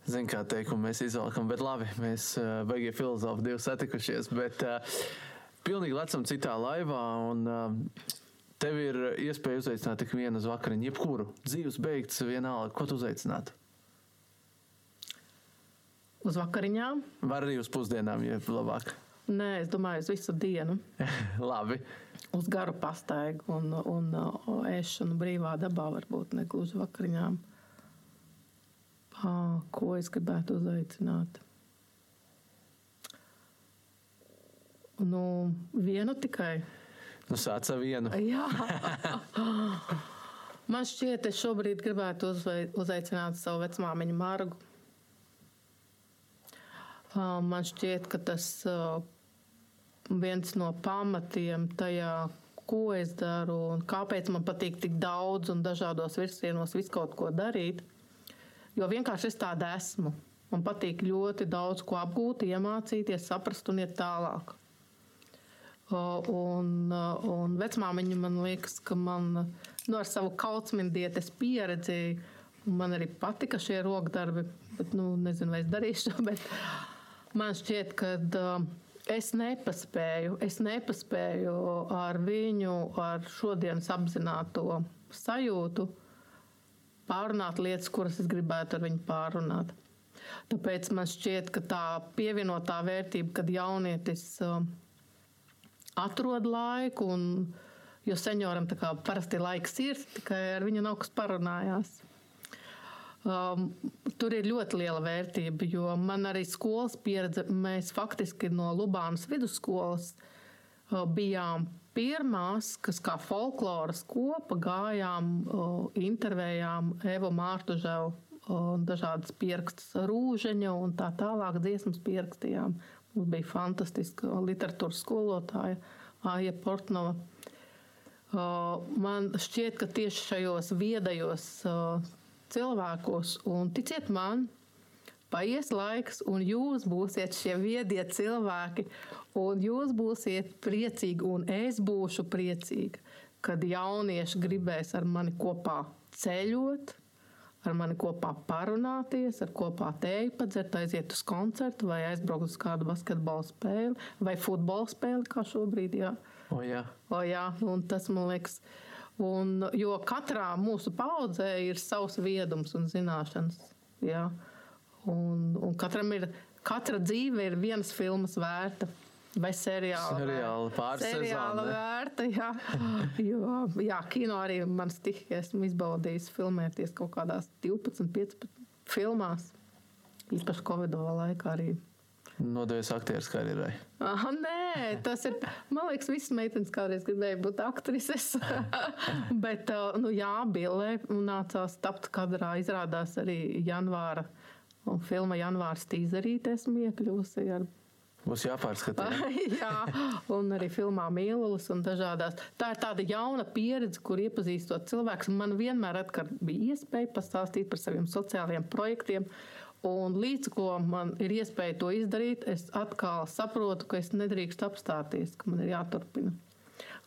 zin, kā teikumu mēs izvelkam, bet labi, mēs uh, beigie filozofi divi satikušies, bet uh, pilnīgi lecam citā laivā, un uh, tev ir iespēja uzaicināt tik vienu uz vakariņu, jebkuru dzīves beigts vienalga, ko tu uzaicinātu?
Uz vakariņām?
Var arī uz pusdienām, ja labāk.
Nē, es domāju, uz visu dienu. (laughs)
labi.
Uz garu pastaigu un, un, un ēšanu brīvā dabā, varbūt ne gluži vakariņām. Ko es gribētu uzaicināt? Nu, vienu tikai.
Nu, sāc ar vienu. (laughs)
Jā. Man šķiet, es šobrīd gribētu uzaicināt savu vecmāmiņu Margu. Man šķiet, ka tas viens no pamatiem tajā, ko es daru un kāpēc man patīk tik daudz un dažādos virsienos visu kaut ko darīt. Jo vienkārši es tāda esmu. Man patīk ļoti daudz ko apgūt, iemācīties, saprast un iet tālāk. Un, un vecmāmiņa man liekas, ka man nu, ar savu kautsmindietes pieredzi man arī patika šie rokdarbi. Bet, nu, nezinu, vai es darīšu (laughs) bet man šķiet, ka uh, es nepaspēju, es nepaspēju ar viņu, ar šodienas apzināto sajūtu pārunāt lietas, kuras es gribētu ar viņu pārunāt. Tāpēc man šķiet, ka tā pievienotā vērtība, kad jaunietis uh, atrod laiku, un, jo senioram parasti laiks ir, tikai ar viņu nav kas parunājās. Um, tur ir ļoti liela vērtība, jo man arī skolas pieredze, mēs faktiski no Lubānas vidusskolas uh, bijām pirmās, kas kā folkloras kopa gājām, uh, intervējām Evo Mārtuževu uh, dažādas pierakstus rūžeņa un tā tālāk dziesmas pierakstījām. Mums bija fantastiska literatūras skolotāja Aija Portnova. Uh, Man šķiet, ka tieši šajos viedajos uh, cilvēkos, un ticiet man, paies laiks, un jūs būsiet šie viedie cilvēki, un jūs būsiet priecīgi, un es būšu priecīga, kad jaunieši gribēs ar mani kopā ceļot, ar mani kopā parunāties, ar kopā tēju padzert, aiziet uz koncertu vai aizbraukt uz kādu basketbola spēli vai futbola spēli, kā šobrīd. Jā.
O, jā.
O, jā, un tas man liekas, un, jo katrā mūsu paudzē ir savs viedums un zināšanas. Jā. Un, un katram ir, katra dzīve ir vienas filmas vērta. Vai seriāla?
Seriāla pāris
seriāla
sezona.
vērta, jā. (gasps) Jo, jā, kino arī man stihija. Esmu izbaudījis filmēties kaut kādās 12, 15 filmās. Īpaši Covid laikā arī.
Nodevies aktieru karjerai.
Ah, nē, tas ir. Man liekas, visas meitenes kādreiz gribēja būt aktrises. (laughs) Bet, uh, nu, jā, Billē nācās tapt kadrā. Izrādās arī janvāra. Un filma janvāra stīzerīte esmu iekļuvusi ar
Būs jāpārskata. (laughs)
Jā, un arī filmā Mīlulis un dažādās. Tā ir tāda jauna pieredze, kur iepazīstot cilvēkus. Man vienmēr bija iespēja pastāstīt par saviem sociālajiem projektiem. Un līdz ko man ir iespēja to izdarīt, es atkal saprotu, ka es nedrīkstu apstāties, ka man ir jāturpina.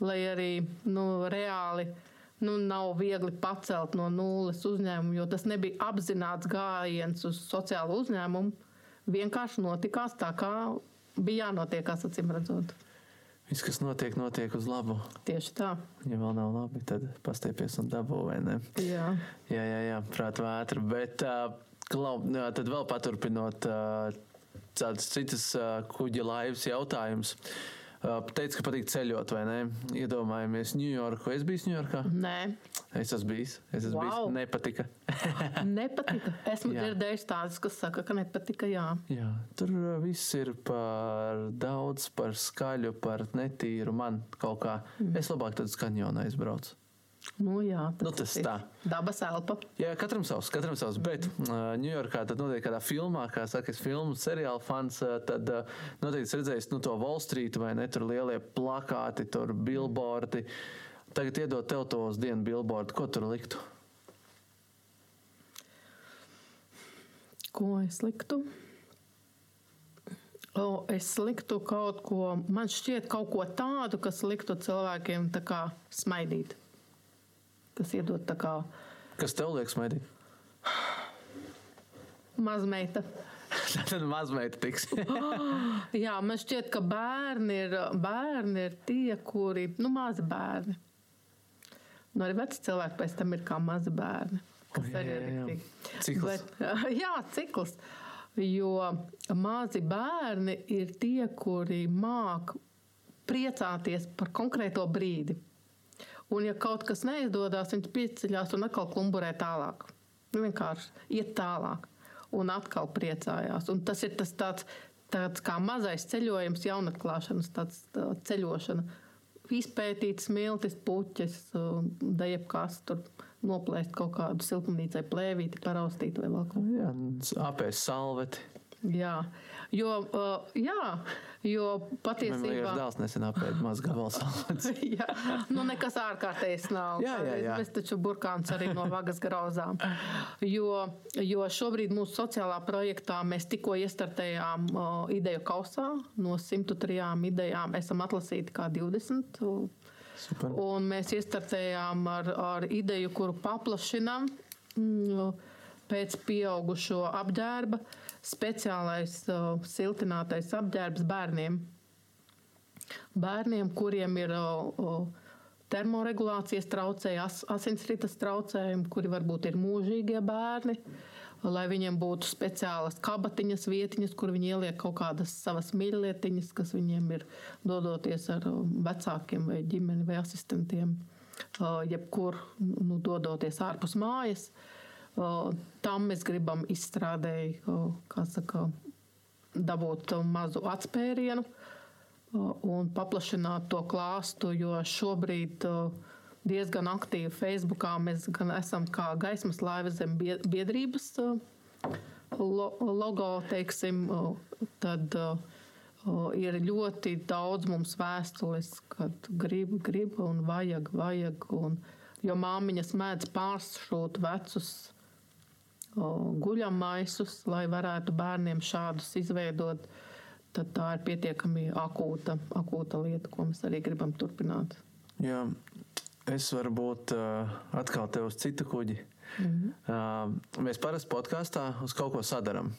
Lai arī nu, reāli nu, nav viegli pacelt no nulles uzņēmumu, jo tas nebija apzināts gājiens uz sociālo uzņēmumu. Vienkārši notikās tā, kā bija jānotiekās, acīm redzot.
Viss, kas notiek, notiek uz labu.
Tieši tā.
Ja vēl nav labi, tad pastiepies un dabū, vai ne?
Jā.
Jā, jā, jā prāt vētra. Bet uh, klau, jā, tad vēl paturpinot tādas citas kuģa laivas jautājumus. Teicu, ka patīk ceļot, vai ne? Iedomājamies Ņujorku. Es biju Ņujorkā.
Nē,
Es esmu bijis. Es esmu
Wow.
bijis. Nepatika. (laughs)
nepatika. Esmu dzirdējis tādas, kas saka, ka nepatika. Jā,
Jā, tur viss ir par daudz, par skaļu, par netīru. Man kaut kā.
Mm.
Es labāk tad uz kanjonu aizbraucu.
Nu, jā
Nu, tas
ir
tā.
Dabas elpa.
Jā, katram savs, katram savs. Bet Ņujorkā tad notiek kādā filmā, kā saka, es filmu seriālu fans, ā, tad ā, noteikti redzējis nu, to Wall Street vai ne, tur lielie plakāti, tur billboardi. Tagad iedod tev to uz dienu billboardu, ko tur liktu?
Ko es liktu? O, es liktu kaut ko, man šķiet, kaut ko tādu, kas liktu cilvēkiem tā kā smaidīt. Kas iedod tā kā
Kas tev liekas, Maidī?
mazmeita. (laughs)
Tad mazmeita tiks. (laughs)
Jā, man šķiet, ka bērni ir, bērni ir tie, kuri, nu, mazi bērni. Nu, arī veci cilvēki pēc tam ir kā mazi bērni. Kas
Jā,
arī ir riktīgi.
Cikls.
Bet, (laughs) jā, cikls. Jo mazi bērni ir tie, kuri māk priecāties par konkrēto brīdi. Un, ja kaut kas neizdodas, viņš pieceļās un atkal klumburē tālāk. Nu, vienkārši iet tālāk un atkal priecājās. Un tas ir tas tāds, tāds kā mazais ceļojums, jaunatklāšanas tāds, tā, ceļošana. Izpētīt smiltis, puķes, da jebkas tur noplēst kaut kādu siltumnīcai plēvīti, paraustīt vai vēl kaut ko.
Jā, apēst salveti.
Jā, jo, uh, jā, jo
Man
patiesībā.
vienkārši dēls nesen apēd maz gabals salvetes. (laughs)
Jā, nu nekas ārkārtējs nav.
Jā, jā, jā.
Mēs taču burkāns arī no vagas grauzām. Jo, jo šobrīd mūsu sociālā projektā mēs tikko iestartējām o, ideju kausā. No 103 idejām esam atlasīti kā 20. o,
Super.
Un mēs iestartējām ar, ar ideju, kuru paplašinām pēc pieaugušo apģērba. Speciālais uh, siltinātais apģērbs bērniem. Bērniem, kuriem ir uh, termoregulācijas traucējumi, as, asinsrites traucējumi, kuri varbūt ir mūžīgie bērni. Lai viņiem būtu speciālas kabatiņas, vietiņas, kur viņi ieliek kaut kādas savas mīļlietiņas, kas viņiem ir dodoties ar vecākiem, vai ģimeni, vai asistentiem, jebkur nu, dodoties ārpus mājas. Uh, Tam mēs gribam izstrādēt, uh, kā saka, dabūt mazu atspērienu un paplašināt to klāstu, jo šobrīd diezgan aktīvi Facebookā mēs gan esam kā gaismas laiva zem bie- biedrības lo- logo, teiksim, tad ir ļoti daudz mums vēstules, kad grib, grib un vajag, vajag. Un, jo māmiņas mēdz pāršūt vecus guļamaisus, lai varētu bērniem šādus izveidot, tad tā ir pietiekami akūta, akūta lieta, ko mēs arī gribam turpināt.
Jā, es varbūt uh, atkal te uz citu kuģi. Mm -hmm. uh, mēs parasti podkāstā uz kaut ko sadarām.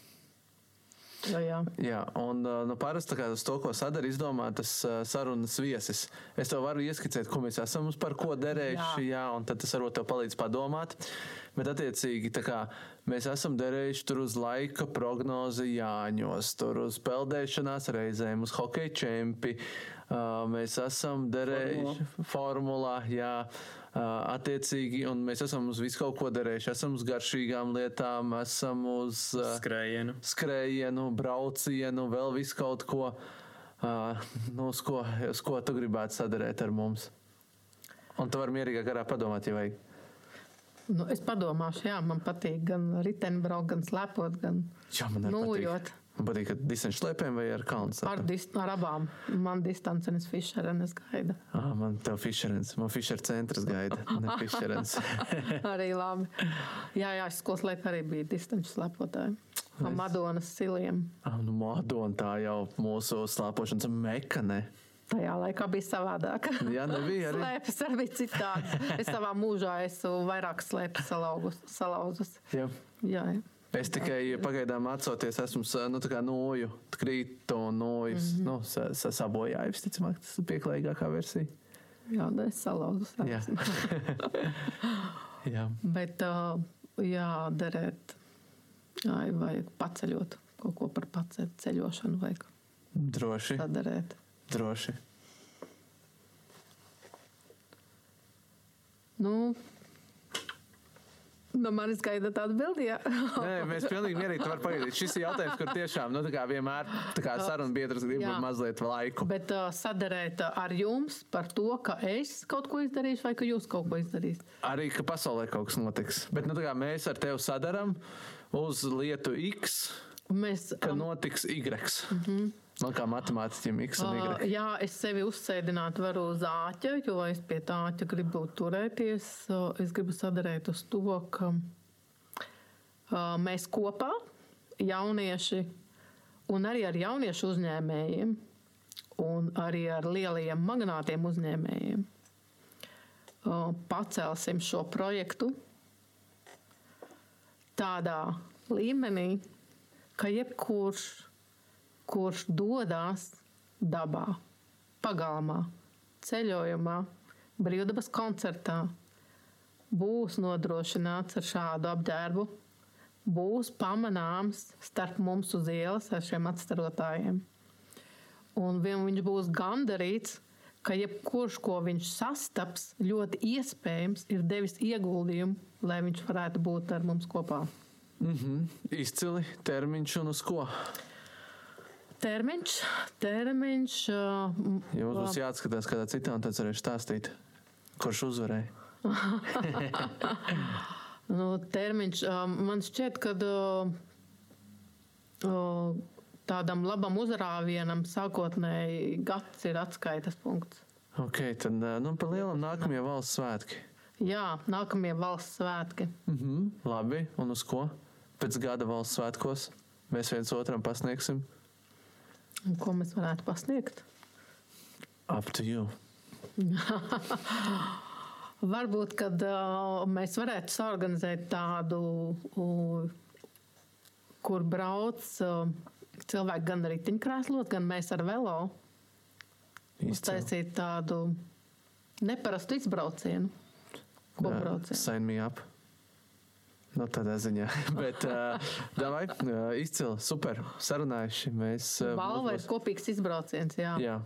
Jā, jā.
Jā, un uh, nu, parasti uz to, ko sadara, izdomātas uh, sarunas viesis. Es tev varu ieskicēt, ko mēs esam uz par ko derējuši, jā. jā, un tad tas varbūt tev palīdz padomāt. Bet, attiecīgi, kā mēs esam derējuši tur uz laika prognozi Jāņos, tur uz peldēšanās reizēm, uz hokeja čempi. Uh, mēs esam derējuši formulā, jā. Attiecīgi, un mēs esam uz visu kaut ko derējuši. Esam uz garšīgām lietām, esam uz
Skrējienu.
skrējienu, braucienu, vēl visu kaut ko, uh, nu, uz, ko, uz ko tu gribētu sadarīt ar mums. Un tu vari mierīgā garā padomāt, ja vajag.
Nu, es padomāšu, jā, man patīk gan riteņbraukt, gan slepot, gan nojot.
Patīk. Ka distanču slēpēm vai ar kalnu
Ar,
slēpēm.
dis, ar abām. Man distancenes Fischerenes gaida.
Ah, man tev Fischerens, man Fischer centrs gaida, ne Fischerens. (laughs)
arī labi. Jā, jā, skolas laikā arī biju distanču slepotāji. No Madonas siliem.
ah, nu, Madona tā jau mūsu slēpošanas meka, ne?
Tajā laikā bija savādāk.
Jā, nebija arī.
Slēpes arī bija citādi. Es savā mūžā esmu vairāk slēpes salaugus- salauzus.
Jā.
Jā, jā.
Es tikai pagaidām atcoties, esmu nu, noju, krītu un nojas. Mm -hmm. nu, sa, sa, sabojāju, visticamāk, tas ir pieklājīgākā versija.
Jā, nu, nē, salauzus.
Jā. (laughs) jā.
Bet uh, jā, derēt, jā, vajag paceļot kaut ko par paceļ, ceļošanu. Vajag.
Droši.
Sadarēt.
Droši.
Nu, no manis gaidat atbildi, jā.
Nē, mēs pilnīgi mierīgi varam pagaidīt. Šis ir jautājums, kur tiešām nu, tā kā vienmēr tā kā saruna biedrs grib mazliet laiku.
Bet uh, sadarēt uh, ar jums par to, ka es kaut ko izdarīšu, vai ka jūs kaut ko izdarīsiet.
Arī, ka pasaulē kaut kas notiks. Bet nu, tā kā mēs ar tevi sadarām uz lietu X,
Mēs,
ka
um,
notiks Y. Man kā matemātiķim X un
uh,
Y.
jā, es sevi uzsēdinātu varu uz āķa, jo es pie tā āķa gribu turēties. Uh, es gribu sadarēt uz to, ka uh, mēs kopā, jaunieši, un arī ar jauniešu uzņēmējiem, un arī ar lielajiem magnātiem uzņēmējiem, uh, pacelsim šo projektu tādā līmenī, ka jebkurš, kurš dodas dabā, pagalmā, ceļojumā, brīvdabas koncertā, būs nodrošināts ar šādu apģērbu, būs pamanāms starp mums uz ielas ar šiem atstarotājiem. Un viņš būs gandarīts, ka jebkurš, ko viņš sastaps, ļoti iespējams ir devis ieguldījumu, lai viņš varētu būt ar mums kopā.
Mhm. Izcili termiņš un uz ko?
Termiņš, termiņš. uh,
Jums būs jāatskatās kādā citā, un tad varēšu stāstīt, kurš uzvarēja. (laughs)
Nu, termiņš um, man šķiet, ka uh, uh, tādam labam uzrāvienam sākotnēji gads ir atskaites punkts.
Ok, tad nu, pa lielam nākamie valsts svētki.
Jā, nākamie valsts svētki.
Mhm. Labi, un uz ko? Pēc gada valsts svētkos mēs viens otram pasniegsim.
Un Ko mēs varētu pasniegt?
Up to you. (laughs)
Varbūt, kad uh, mēs varētu saorganizēt tādu, uh, kur brauc uh, cilvēki gan riteņkrēslos, gan mēs ar velo. Uztaisīt tādu neparastu izbraucienu. Ko
Ā,
braucienu?
Sign me up. Nu, tādā ziņā. (laughs) Bet, uh, davai, uh, izcili, super, sarunājuši. Mēs. ā,
Balva ir kopīgs izbrauciens, jā.
Jā,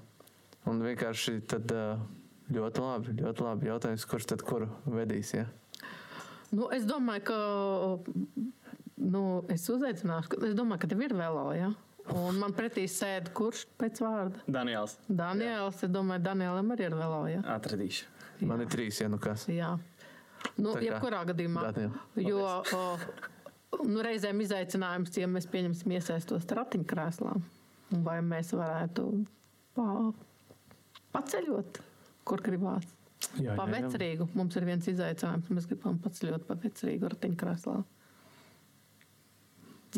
un vienkārši tad ā, ļoti labi, ļoti labi. Jautājums, kurš tad kuru vedīs? Ja?
Nu, es domāju, ka nu, es uzaicināšu, ka- es domāju, ka tev ir velo, jā. Un man pretī sēž kurš pēc vārda?
Daniels,
Daniels, es domāju, Danielam arī ir velo, jā.
atradīšu.
Man ir trīs, ja nu kas.
jā. Nu,
Tā kā-
jebkurā gadījumā. Jo o, nu, reizēm izaicinājums, ja mēs pieņemsim iesaistos ratiņkrēslā, vai mēs varētu pa, paceļot, kur gribās.
Jā,
Pa vecrīgu. Mums ir viens izaicinājums. Mēs gribam paceļot pa vecrīgu ratiņkrēslā.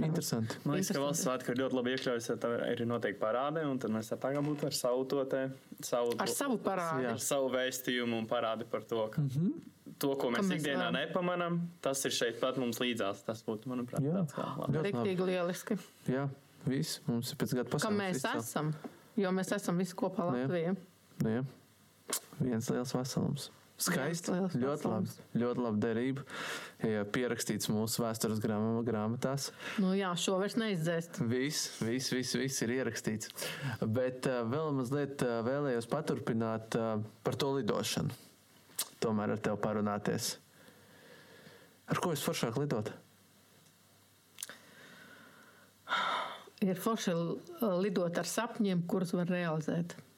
Interesanti.
Man liekas, ka valsts svētki ir ļoti labi iekļaujas, ja tā ir noteikti parādi, un tad mēs tā kā būtu ar savu to te, savu,
Ar savu parādu.
Ar savu vēstījumu un parādi par to, ka
Mhm.
To, ko mēs,
mēs
ikdienā
varam.
nepamanām, tas ir šeit pat mums līdzās. Tas būtu, manuprāt,
Jā.
tāds kā labi.
Ļoti
lieliski.
Jā, viss. Mums ir pēc gada
Kā
pasaules.
mēs
izcili.
esam? Jo mēs esam visi kopā
Nu jā.
Latvijā.
Nu, jā. Viens liels veselums. Skaisti. Ļoti labi. Ļoti labi derība. Ja pierakstīts mūsu vēstures grāma- grāmatās.
Nu, jā, šo vairs neizdzēst.
Viss, viss, viss, viss ir ierakstīts. Bet uh, vēl mazliet uh, vēlējos paturpināt uh, par to lidošanu. Tomēr ar tevi parunāties. Ar ko es foršāk lidot?
Ir forši lidot ar sapņiem, kurus var realizēt.
Ah,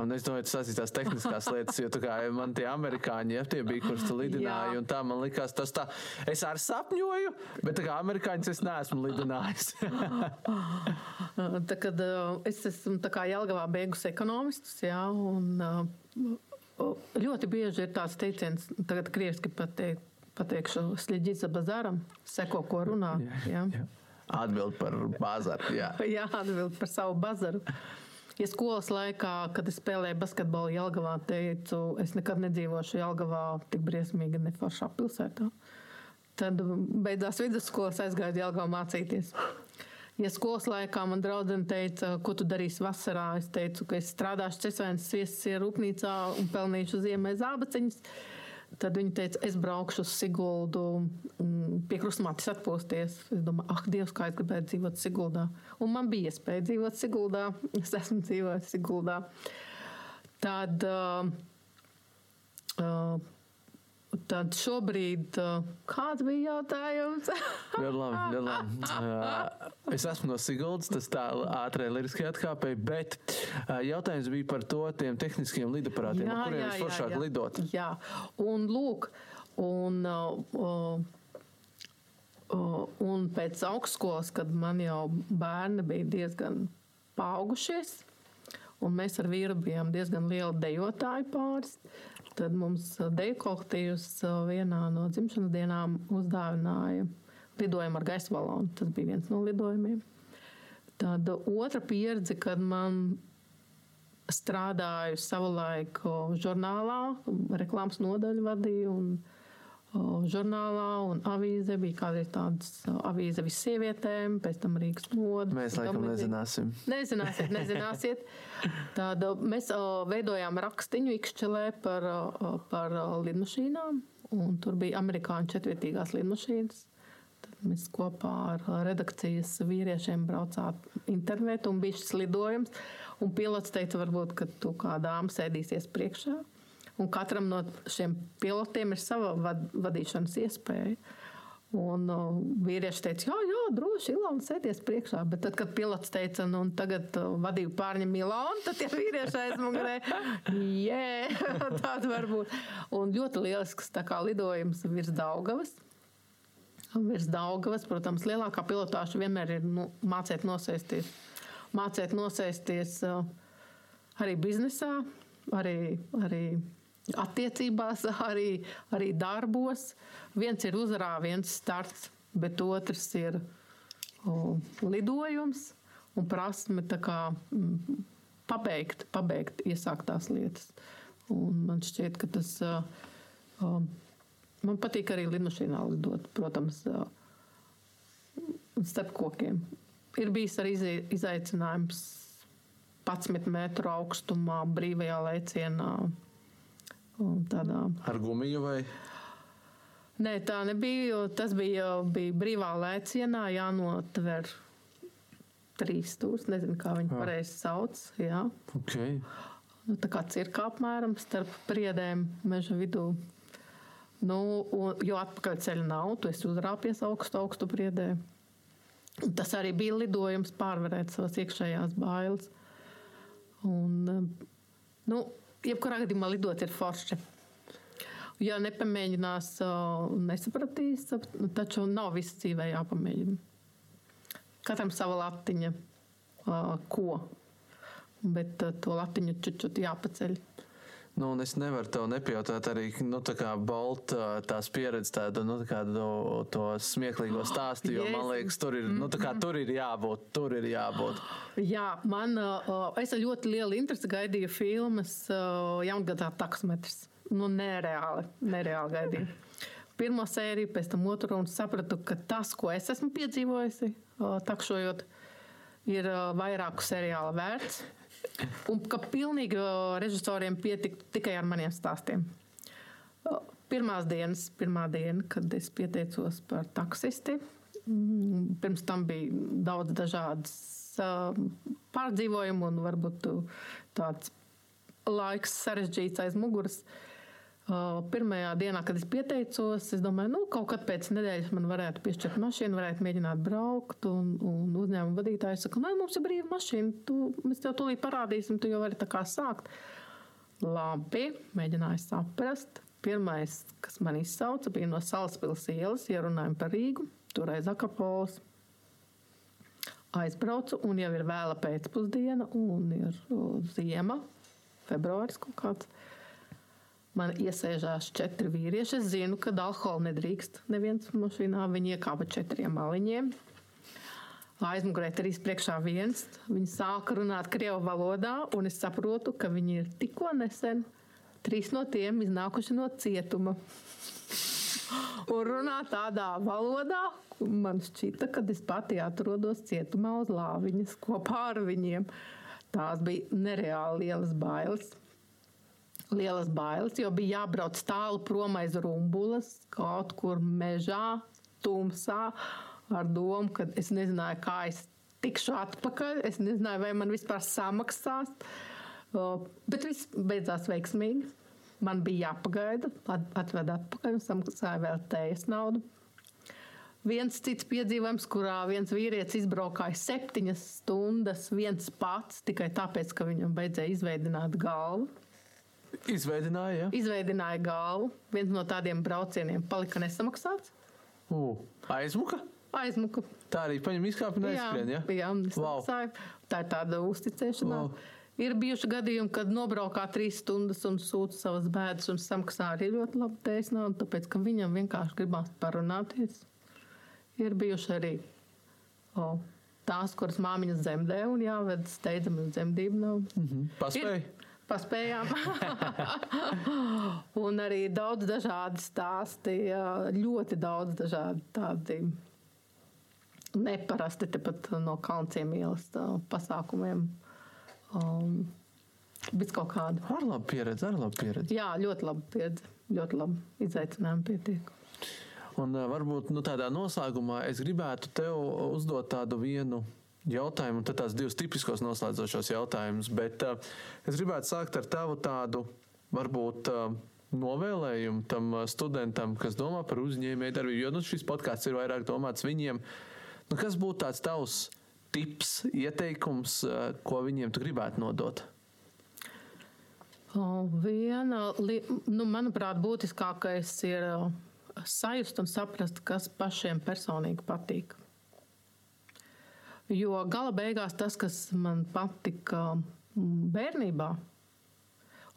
Un es domāju, tas ir tās tehniskās lietas, jo kā man tie amerikāņi, ja tie bija, kurus tu lidināji,
Jā.
un tā man likās, tas tā, es arī sapņoju, bet kā amerikāņus es neesmu lidinājis. (laughs)
Tā, kad, uh, es esmu Jelgavā beigusi ekonomistus, jā, un uh, ļoti bieži ir tāds teiciens, tagad krieviski pateik, pateikšu, slēdzīts bazaram, seko, ko runā. Jā.
Atbild par bāzāru. Jā. (laughs)
Jā, atbild par savu bazaru. Ja skolas laikā, kad es spēlēju basketbolu Jelgavā, teicu, es nekad nedzīvošu Jelgavā tik briesmīgi neforšā pilsētā. Tad beidzās vidusskolas aizgāju Jelgavā mācīties. Ja skolas laikā man draudzene teica, ko tu darīsi vasarā, es teicu, ka es strādāšu Cesvēnas sviestas rūpnīcā un pelnīšu ziemē zābaciņas. Tad viņi teica, es braukšu uz Siguldu, pie krustmātes atpūsties. Es domāju, ah, Dievs, kā es gribētu dzīvot Siguldā. Un man bija iespēja dzīvot Siguldā. (laughs) Es esmu dzīvojis Siguldā. Tad uh, uh, Tad šobrīd, uh, kāds bija jautājums? (laughs)
Ļoti labi, ļoti labi. Uh, es esmu no Siguldas, tas tā ātrai liriski atkāpēji, bet uh, jautājums bija par to tiem tehniskiem lidaparātiem, ar kuriem ir foršāk lidot.
Jā, un lūk, un, un pēc augstskolas, kad man jau bērni bija diezgan paaugušies, un mēs ar vīru bijām diezgan lieli dejotāji pāris, Tad mums deju kolektīvs uh, vienā no dzimšanas dienām uzdāvināja lidojumu ar gaisa balonu. Tas bija viens no lidojumiem. Tad otra pieredze, kad man strādāju savulaik žurnālā, reklāmas nodaļu vadīju. Un, žurnālā un avīze. Bija kādreiz tādas avīze visiem sievietēm, pēc tam Rīgas modes.
Mēs laikam nezināsim.
Nezināsiet, nezināsiet. Tāda, mēs veidojām rakstiņu Ikšķelē par, par lidmašīnām, un tur bija amerikāņu četvietīgās lidmašīnas. Tad mēs kopā ar redakcijas vīriešiem braucām intervēt, un bija šis lidojums. Un pilots teica, varbūt, ka tu kā dāma sēdīsies priekšā. Un katram no šiem pilotiem ir sava vad, vadīšanas iespēja. Un uh, vīrieši teica, jā, jā droši, Ilona sēties priekšā. Bet tad, kad pilots teica, nu, tagad uh, vadību pārņem Ilona, tad tie vīrieši aizmugurē, (laughs) jē, (laughs) tāda var būt. Un ļoti lielisks tā kā lidojums virs Daugavas. Virs Daugavas, protams, lielākā pilotāša vienmēr ir nu, mācīt nosēsties. Mācīt nosēsties uh, arī biznesā, arī, arī attiecībās, (laughs) arī, arī darbos. Viens ir uzrāviens, starts, bet otrs ir o, lidojums un prasme kā, pabeigt, pabeigt iesāktās lietas. Un man šķiet, ka tas o, man patīk arī lidmašīnā lidot, protams, o, starp kokiem. Ir bijis arī izaicinājums 11 metru augstumā, brīvajā lēcienā
Tādā. Ar gumiju vai?
Nē, tā nebija. Tas bija, bija brīvā lēcienā, jānotver trīs stūris. Nezinu, kā viņi ah. pareizi sauc. Jā.
Okay.
Nu, tā kā cirka apmēram starp priedēm meža vidū. Nu, un, jo atpakaļ ceļa nav, tu esi uzrāpies augstu, augstu priedē. Un tas arī bija lidojums pārvarēt savas iekšējās bailes. Un, nu, jebkurā gadījumā lidot ir forši. Ja nepamēģinās, nesapratīs, taču nav viss dzīvē jāpamēģina. Katram sava latiņa, ko, bet to latiņu čučut jāpaceļ.
Nu, es nevaru tev nepajautāt arī nu, tā Balta tās pieredzes, tādu nu, tā to, to smieklīgo (gasps) stāstu. Jo man liekas, tur ir, nu, kā, tur ir jābūt. Tur ir jābūt.
Jā, man es ar ļoti lielu interesi gaidīju filmas Jaungadā taksometrs. Nu, nereāli, nereāli gaidīju. (laughs) Pirmo sēriju, pēc tam otru un sapratu, ka tas, ko es esmu piedzīvojusi, takšojot, ir vairāku seriālu vērts. Un ka pilnīgi režisoriem pietika tikai ar maniem stāstiem. Pirmās dienas, pirmā diena, kad es pieteicos par taksisti, mm, pirms tam bija daudz dažādas pārdzīvojumu un varbūt tāds laiks sarežģīts aiz muguras. Uh, Pirmajā dienā, kad es pieteicos, es domāju, nu, kaut kad pēc nedēļas man varētu piešķirt mašīnu, varētu mēģināt braukt. Un, un uzņēmuma vadītājs saka, nē, mums ir brīva mašīna, tu, mēs tev tūlīt parādīsim, tu jau vari tā kā sākt. Labi, mēģināju saprast. Pirmais, kas man izsauca, bija no Salaspils ielas, ja runājam par Rīgu, toreiz Akapols. Aizbraucu, un jau ir vēla pēcpusdiena, un ir ziema, februāris kaut kāds. Man iesēžās četri vīrieši. Es zinu, ka alkohola nedrīkst neviens mašīnā. Viņi iekāpa četriem maliņiem. Aizmugurē trīs priekšā viens. Viņi sāka runāt krievu valodā, un es saprotu, ka viņi ir tikko nesen. Trīs no tiem iznākuši no cietuma. Un runā tādā valodā, man šķita, ka es pati atrodos cietumā uz lāviņas kopā ar viņiem. Tās bija nereāli lielas bailes lielas bailes, jo bija jābrauc tālu prom aiz rumbulas, kaut kur mežā, tumsā, ar domu, ka es nezināju, kā es tikšu atpakaļ. Es nezināju, vai man vispār samaksās. Bet viss beidzās veiksmīgi. Man bija jāpagaida, at, atved atpakaļ un samaksāja vēl tējas naudu. Viens cits piedzīvojums, kurā viens vīrietis izbraukāja septiņas stundas viens pats tikai tāpēc, ka viņam beidzēja izveidot galvu.
Izveidināja, ja?
Izveidināja galvu. Viens no tādiem braucieniem palika nesamaksāts.
Uh, aizmuka?
Aizmuka.
Tā arī paņem izkāpi un aizskrien, ja?
jā, nesamaksāja. Tā ir tāda uzticēšanās.
Wow.
Ir bijuši gadījumi, kad nobraukā trīs stundas un sūta savas bēdas un samaksā arī ļoti labu tējas naudu, tāpēc, ka viņam vienkārši gribās parunāties. Ir bijuši arī o, tās, kuras māmiņas dzemdē un jāved steidzami uz dzemdību naudu.
Mhm. Paspēj?
Paspējām. (laughs) un arī daudz dažādi stāsti, ļoti daudz dažādi tādi neparasti tepat no Kalnciem ielas pasākumiem. Um, Bet kaut kāda.
Ar labu pieredzi, ar labu pieredzi.
Jā, ļoti labi pieredze. Ļoti labi izaicinājumi pietiek.
Un uh, varbūt nu, tādā noslēgumā es gribētu tev uzdot tādu vienu jautājumu, un tad tās divas tipiskos noslēdzošos jautājumus. Bet uh, es gribētu sākt ar tavu tādu, varbūt, uh, novēlējumu tam uh, studentam, kas domā par uzņēmēju darbību. Jo nu, šis podkāsts ir vairāk domāts viņiem. Nu, kas būtu tāds tavs tips, ieteikums, ko viņiem tu gribētu nodot?
Viena, nu, manuprāt, būtiskākais ir sajust un saprast, kas pašiem personīgi patīk. Jo gala beigās tas, kas man patika mm, bērnībā,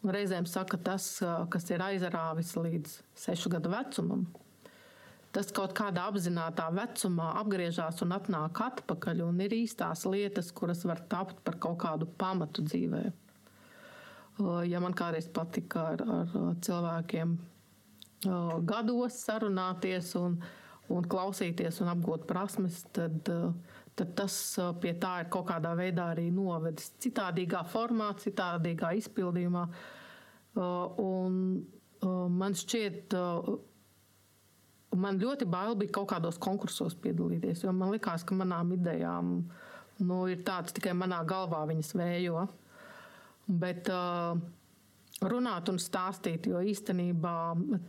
un reizēm saka tas, uh, kas ir aizrāvis līdz sešu gadu vecumam, tas kaut kādā apzinātajā vecumā apgriežās un atnāk atpakaļ, un ir īstās lietas, kuras var tapt par kaut kādu pamatu dzīvēm. Ja man kādreiz patika ar, ar cilvēkiem gados sarunāties un, un klausīties un apgūt prasmes, tad, tad tas pie tā ir kaut kādā veidā arī novedis. Citādīgā formā, citādīgā izpildījumā. Un man šķiet, man ļoti bail bija kaut kādos konkursos piedalīties, jo man likās, ka manām idejām nu, ir tāds tikai manā galvā viņas vējo. Bet uh, runāt un stāstīt, jo īstenībā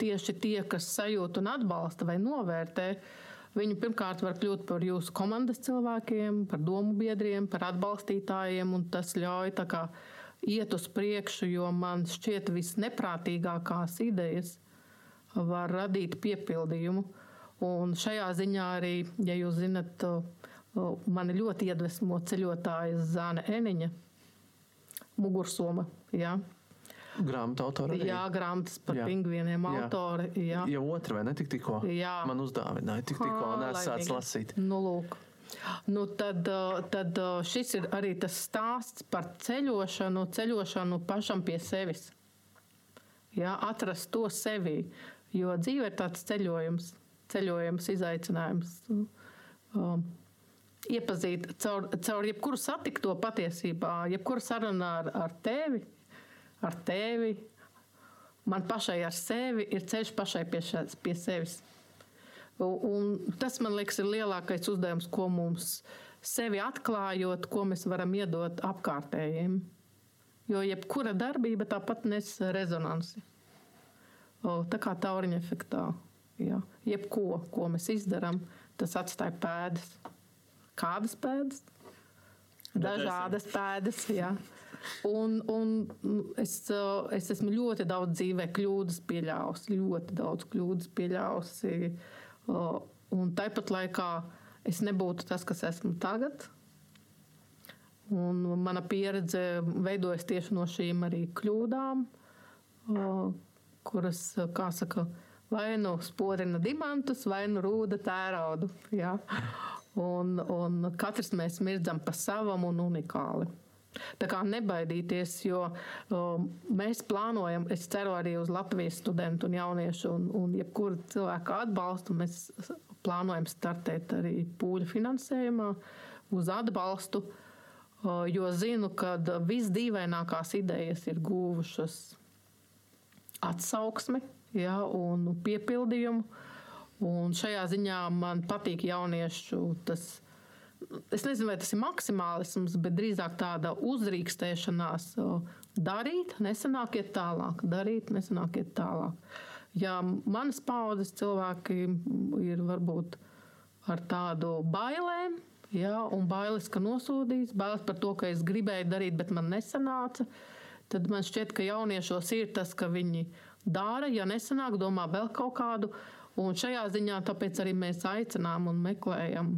tieši tie, kas sajūt un atbalsta vai novērtē, viņi pirmkārt var kļūt par jūsu komandas cilvēkiem, par domu biedriem, par atbalstītājiem, un tas ļauj kā iet uz priekšu, jo man šķiet visneprātīgākās idejas var radīt piepildījumu. Un šajā ziņā arī, ja jūs zinat, mani ļoti iedvesmo ceļotāja Zāne Eniņa mugursoma. Jā,
Grāmatā autora. arī?
jā grāmatas par
Jā.
pingvīniem
Jā.
autori. Jā.
Jau otra vai ne tik tikko?
Jā.
Man uzdāvināja, tik tikko
Ā,
nesāc
laimīgi.
lasīt.
Nu, lūk. Nu, tad, uh, tad uh, šis ir arī tas stāsts par ceļošanu, ceļošanu pašam pie sevis. Jā, atrast to sevi. Jo dzīve ir tāds ceļojums, ceļojums, izaicinājums. Um, iepazīt caur, caur jebkuru satikto patiesībā, jebkuru sarunu ar, ar tevi, ar tevi, man pašai ar sevi ir ceļš pašai pie, šā, pie sevis. Un, tas, man liekas, ir lielākais uzdevums, ko mums sevi atklājot, ko mēs varam iedot apkārtējiem. Jo jebkura darbība tāpat nes rezonanci. O, tā kā tauriņa efektā. Jā. Jebko, ko mēs izdarām, tas atstāja pēdas. Kādas pēdas? Dažādas pēdas. Jā. Un, un es, es esmu ļoti daudz dzīvē kļūdas pieļāvusi, ļoti daudz kļūdas pieļāvusi. Uh, Un tāpat laikā es nebūtu tas, kas esmu tagad. Un mana pieredze veidojas tieši no šīm arī kļūdām, uh, kuras, kā saka, vai nu sporina diamantus, vai nu rūda tēraudu. Ja? Un, un katrs mēs mirdzam pa savam un unikāli. Tā kā nebaidīties, jo um, mēs plānojam, es ceru arī uz Latvijas studentu un jauniešu un, un jebkuru cilvēku atbalstu. Mēs plānojam startēt arī pūļu finansējumā uz atbalstu, uh, jo zinu, ka visdīvainākās idejas ir guvušas atsauksmi ja, un piepildījumu. Un šajā ziņā man patīk jauniešu tas es nezinu, vai tas ir maksimālisms, bet drīzāk tāda uzrīkstēšanās darīt, nesanāk iet tālāk, darīt, nesanāk iet tālāk. Ja manas paudzes cilvēki ir varbūt ar tādu bailēm, ja, un bailes, ka nosodīs, bailes par to, ka es gribēju darīt, bet man nesanāca, tad man šķiet, ka jauniešos ir tas, ka viņi dara, ja nesanāk, domā vēl kaut kādu Un šajā ziņā tāpēc arī mēs aicinām un meklējam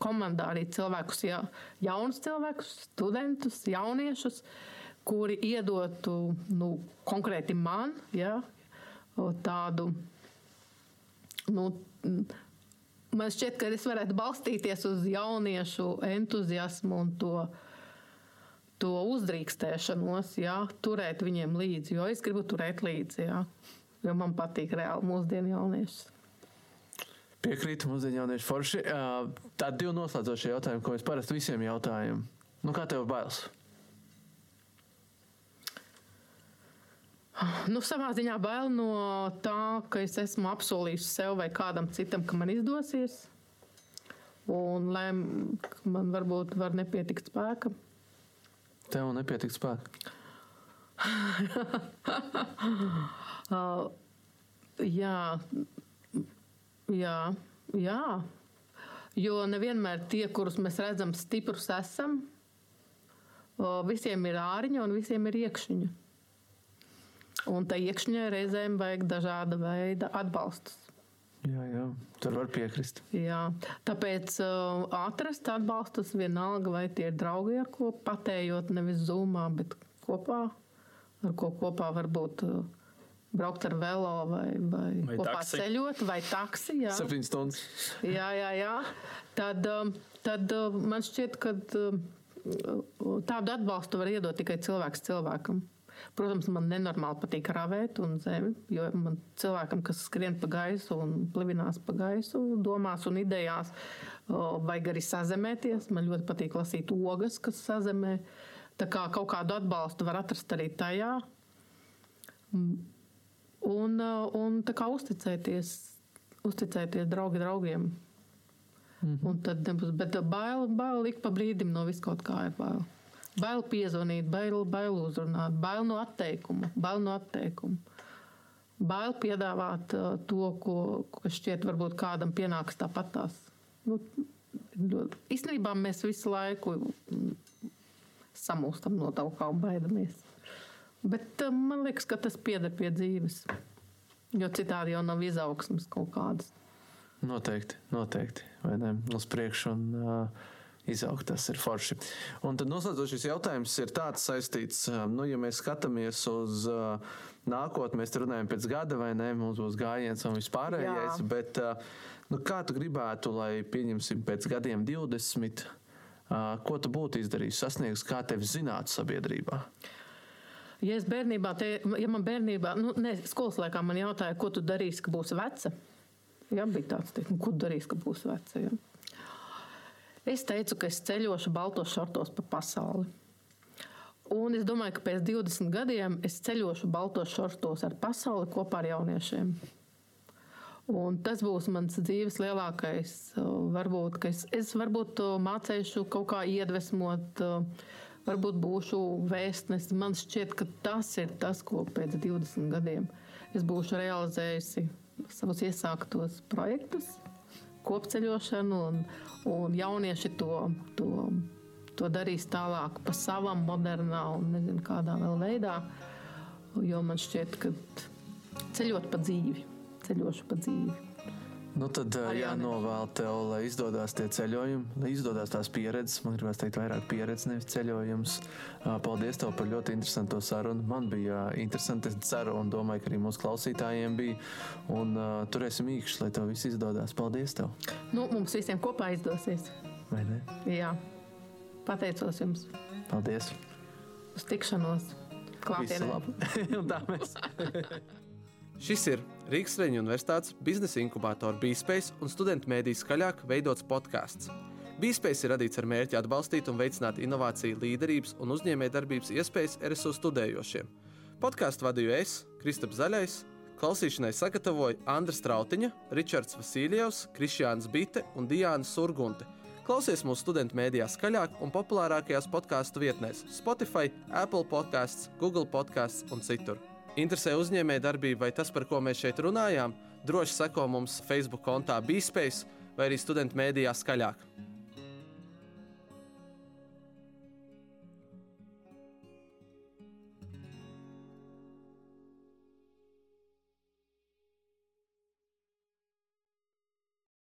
komandā arī cilvēkus, ja, jaunus cilvēkus, studentus, jauniešus, kuri iedotu nu, konkrēti man ja, tādu. Nu, man šķiet, ka es varētu balstīties uz jauniešu entuziasmu un to, to uzdrīkstēšanos, jā, turēt viņiem līdzi. Jo es gribu turēt līdzi. Jā jo man patīk reāli mūsdienu jaunieši.
Piekrītu mūsdienu jauniešu forši. Tādi divi noslēdzošie jautājumi, ko es parasti visiem jautājam. Nu, kā tev bailes?
Nu, savā ziņā bail no tā, ka es esmu apsolījis sev vai kādam citam, ka man izdosies. Un lai man varbūt var nepietikt spēka.
Tev nepietikt spēka. (laughs)
Uh, jā, jā, jā. Jo nevienmēr tie, kurus mēs redzam, stiprus esam, uh, visiem ir āriņa un visiem ir iekšķiņa. Un tā iekšķiņai reizēm vajag dažāda veida atbalstus.
Jā, jā, tur var piekrist.
Jā, tāpēc uh, atrast atbalstus vienalga, vai tie ir draugi, ar ko patējot, nevis zumā, bet kopā, ar ko kopā varbūt. Uh, braukt ar velo vai, vai, vai kopā taksi. ceļot, vai taksi. Jā,
7 stundas.
jā, jā, jā. Tad, um, tad um, man šķiet, ka um, tādu atbalstu var iedot tikai cilvēks cilvēkam. Protams, man nenormāli patīk ravēt un zemi, jo man cilvēkam, kas skrien pa gaisu un plivinās pa gaisu, domās un idejās, vajag arī sazemēties. Man ļoti patīk lasīt ogas, kas sazemē. Tā kā kaut kādu atbalstu var atrast arī tajā un, uh, un tā kā uzticēties, uzticēties draugi draugiem. Mm -hmm. Un tad nebūs, bet bail, bail ik pa brīdim no vis kaut kā ir bail. Bail piezvanīt, bail, bail uzrunāt, bail no atteikuma, bail no atteikuma. Bail piedāvāt uh, to, ko, ko šķiet varbūt kādam pienāks tāpatās. Nu, īstenībā mēs visu laiku samūstam no tā, kā baidamies. Bet uh, man liekas, ka tas pieder pie dzīves. Jo citādi jau nav izaugsmas kaut kādas.
Noteikti, noteikti. Vai ne? Uz priekšu un uh, izaugt tas ir forši. Un tad noslēdzošais jautājums ir tāds saistīts, nu, ja mēs skatāmies uz uh, nākotni, mēs runājam pēc gada vai ne, mums būs gājiens un vispārējais, Jā. bet uh, nu, kā tu gribētu, lai pieņemsim pēc gadiem 20, uh, ko tu būtu izdarījis, sasniegts, kā tevi zinātu sabiedrībā?
Ja bērnībā, te, ja man bērnībā, nu, ne, skolas laikā man jautāja, ko tu darīsi, ka būsi veca, jā, bija tāds, teikt, ko tu darīsi, ka būsi veca. Jā. Es teicu, ka es ceļošu baltos šortos pa pasauli. Un es domāju, ka pēc 20 gadiem es ceļošu baltos šortos ar pasauli kopā ar jauniešiem. Un tas būs mans dzīves lielākais. Varbūt es, es varbūt mācīšu kaut kā iedvesmot uh, varbūt būšu vēstnesis. Man šķiet, ka tas ir tas, ko pēc 20 gadiem es būšu realizējusi savus iesāktos projektus, kopceļošanu, un, un jaunieši to, to, to darīs tālāk pa savam, modernā un nezinu kādā vēl veidā. Jo man šķiet, ka ceļot pa dzīvi, ceļošu pa dzīvi.
Nu, tad jānovēl tev, lai izdodas tie ceļojumi, lai izdodas tās pieredzes. Man gribās teikt, vairāk pieredzes, nevis ceļojums. Paldies tev par ļoti interesantu sarunu. Man bija interesanti, es ceru un domāju, ka arī mūsu klausītājiem bija. Un uh, turēsim īkšķi, lai tev viss izdodas. Paldies tev!
Nu, mums visiem kopā izdosies.
Vai ne?
Jā. Pateicos jums.
Paldies!
Uz tikšanos!
Klātienē! (laughs) tā mēs! (laughs)
Šis ir Rīgas Reņģa Universitātes biznesa inkubātora Bīspējas un studentu mēdīs skaļāk veidots podkāsts. Bīspējas ir radīts ar mērķi atbalstīt un veicināt inovāciju, līderības un uzņēmējdarbības iespējas RSU studējošiem. Podkāstu vadīju es, Kristaps Zaļais, klausīšanai sagatavoju Andris Trautiņa, Ričards Vasiljevs, Krišjāns Bite un Diāna Surgunte.
Klausies mūsu studentu mēdījā skaļāk un populārākajās podkāstu vietnēs Spotify, Apple podkāsts, Google podkāsts un citur. Interesē uzņēmēja darbība vai tas, par ko mēs šeit runājām? Droši seko mums Facebook kontā BeSpace vai arī studentu mēdījā skaļāk.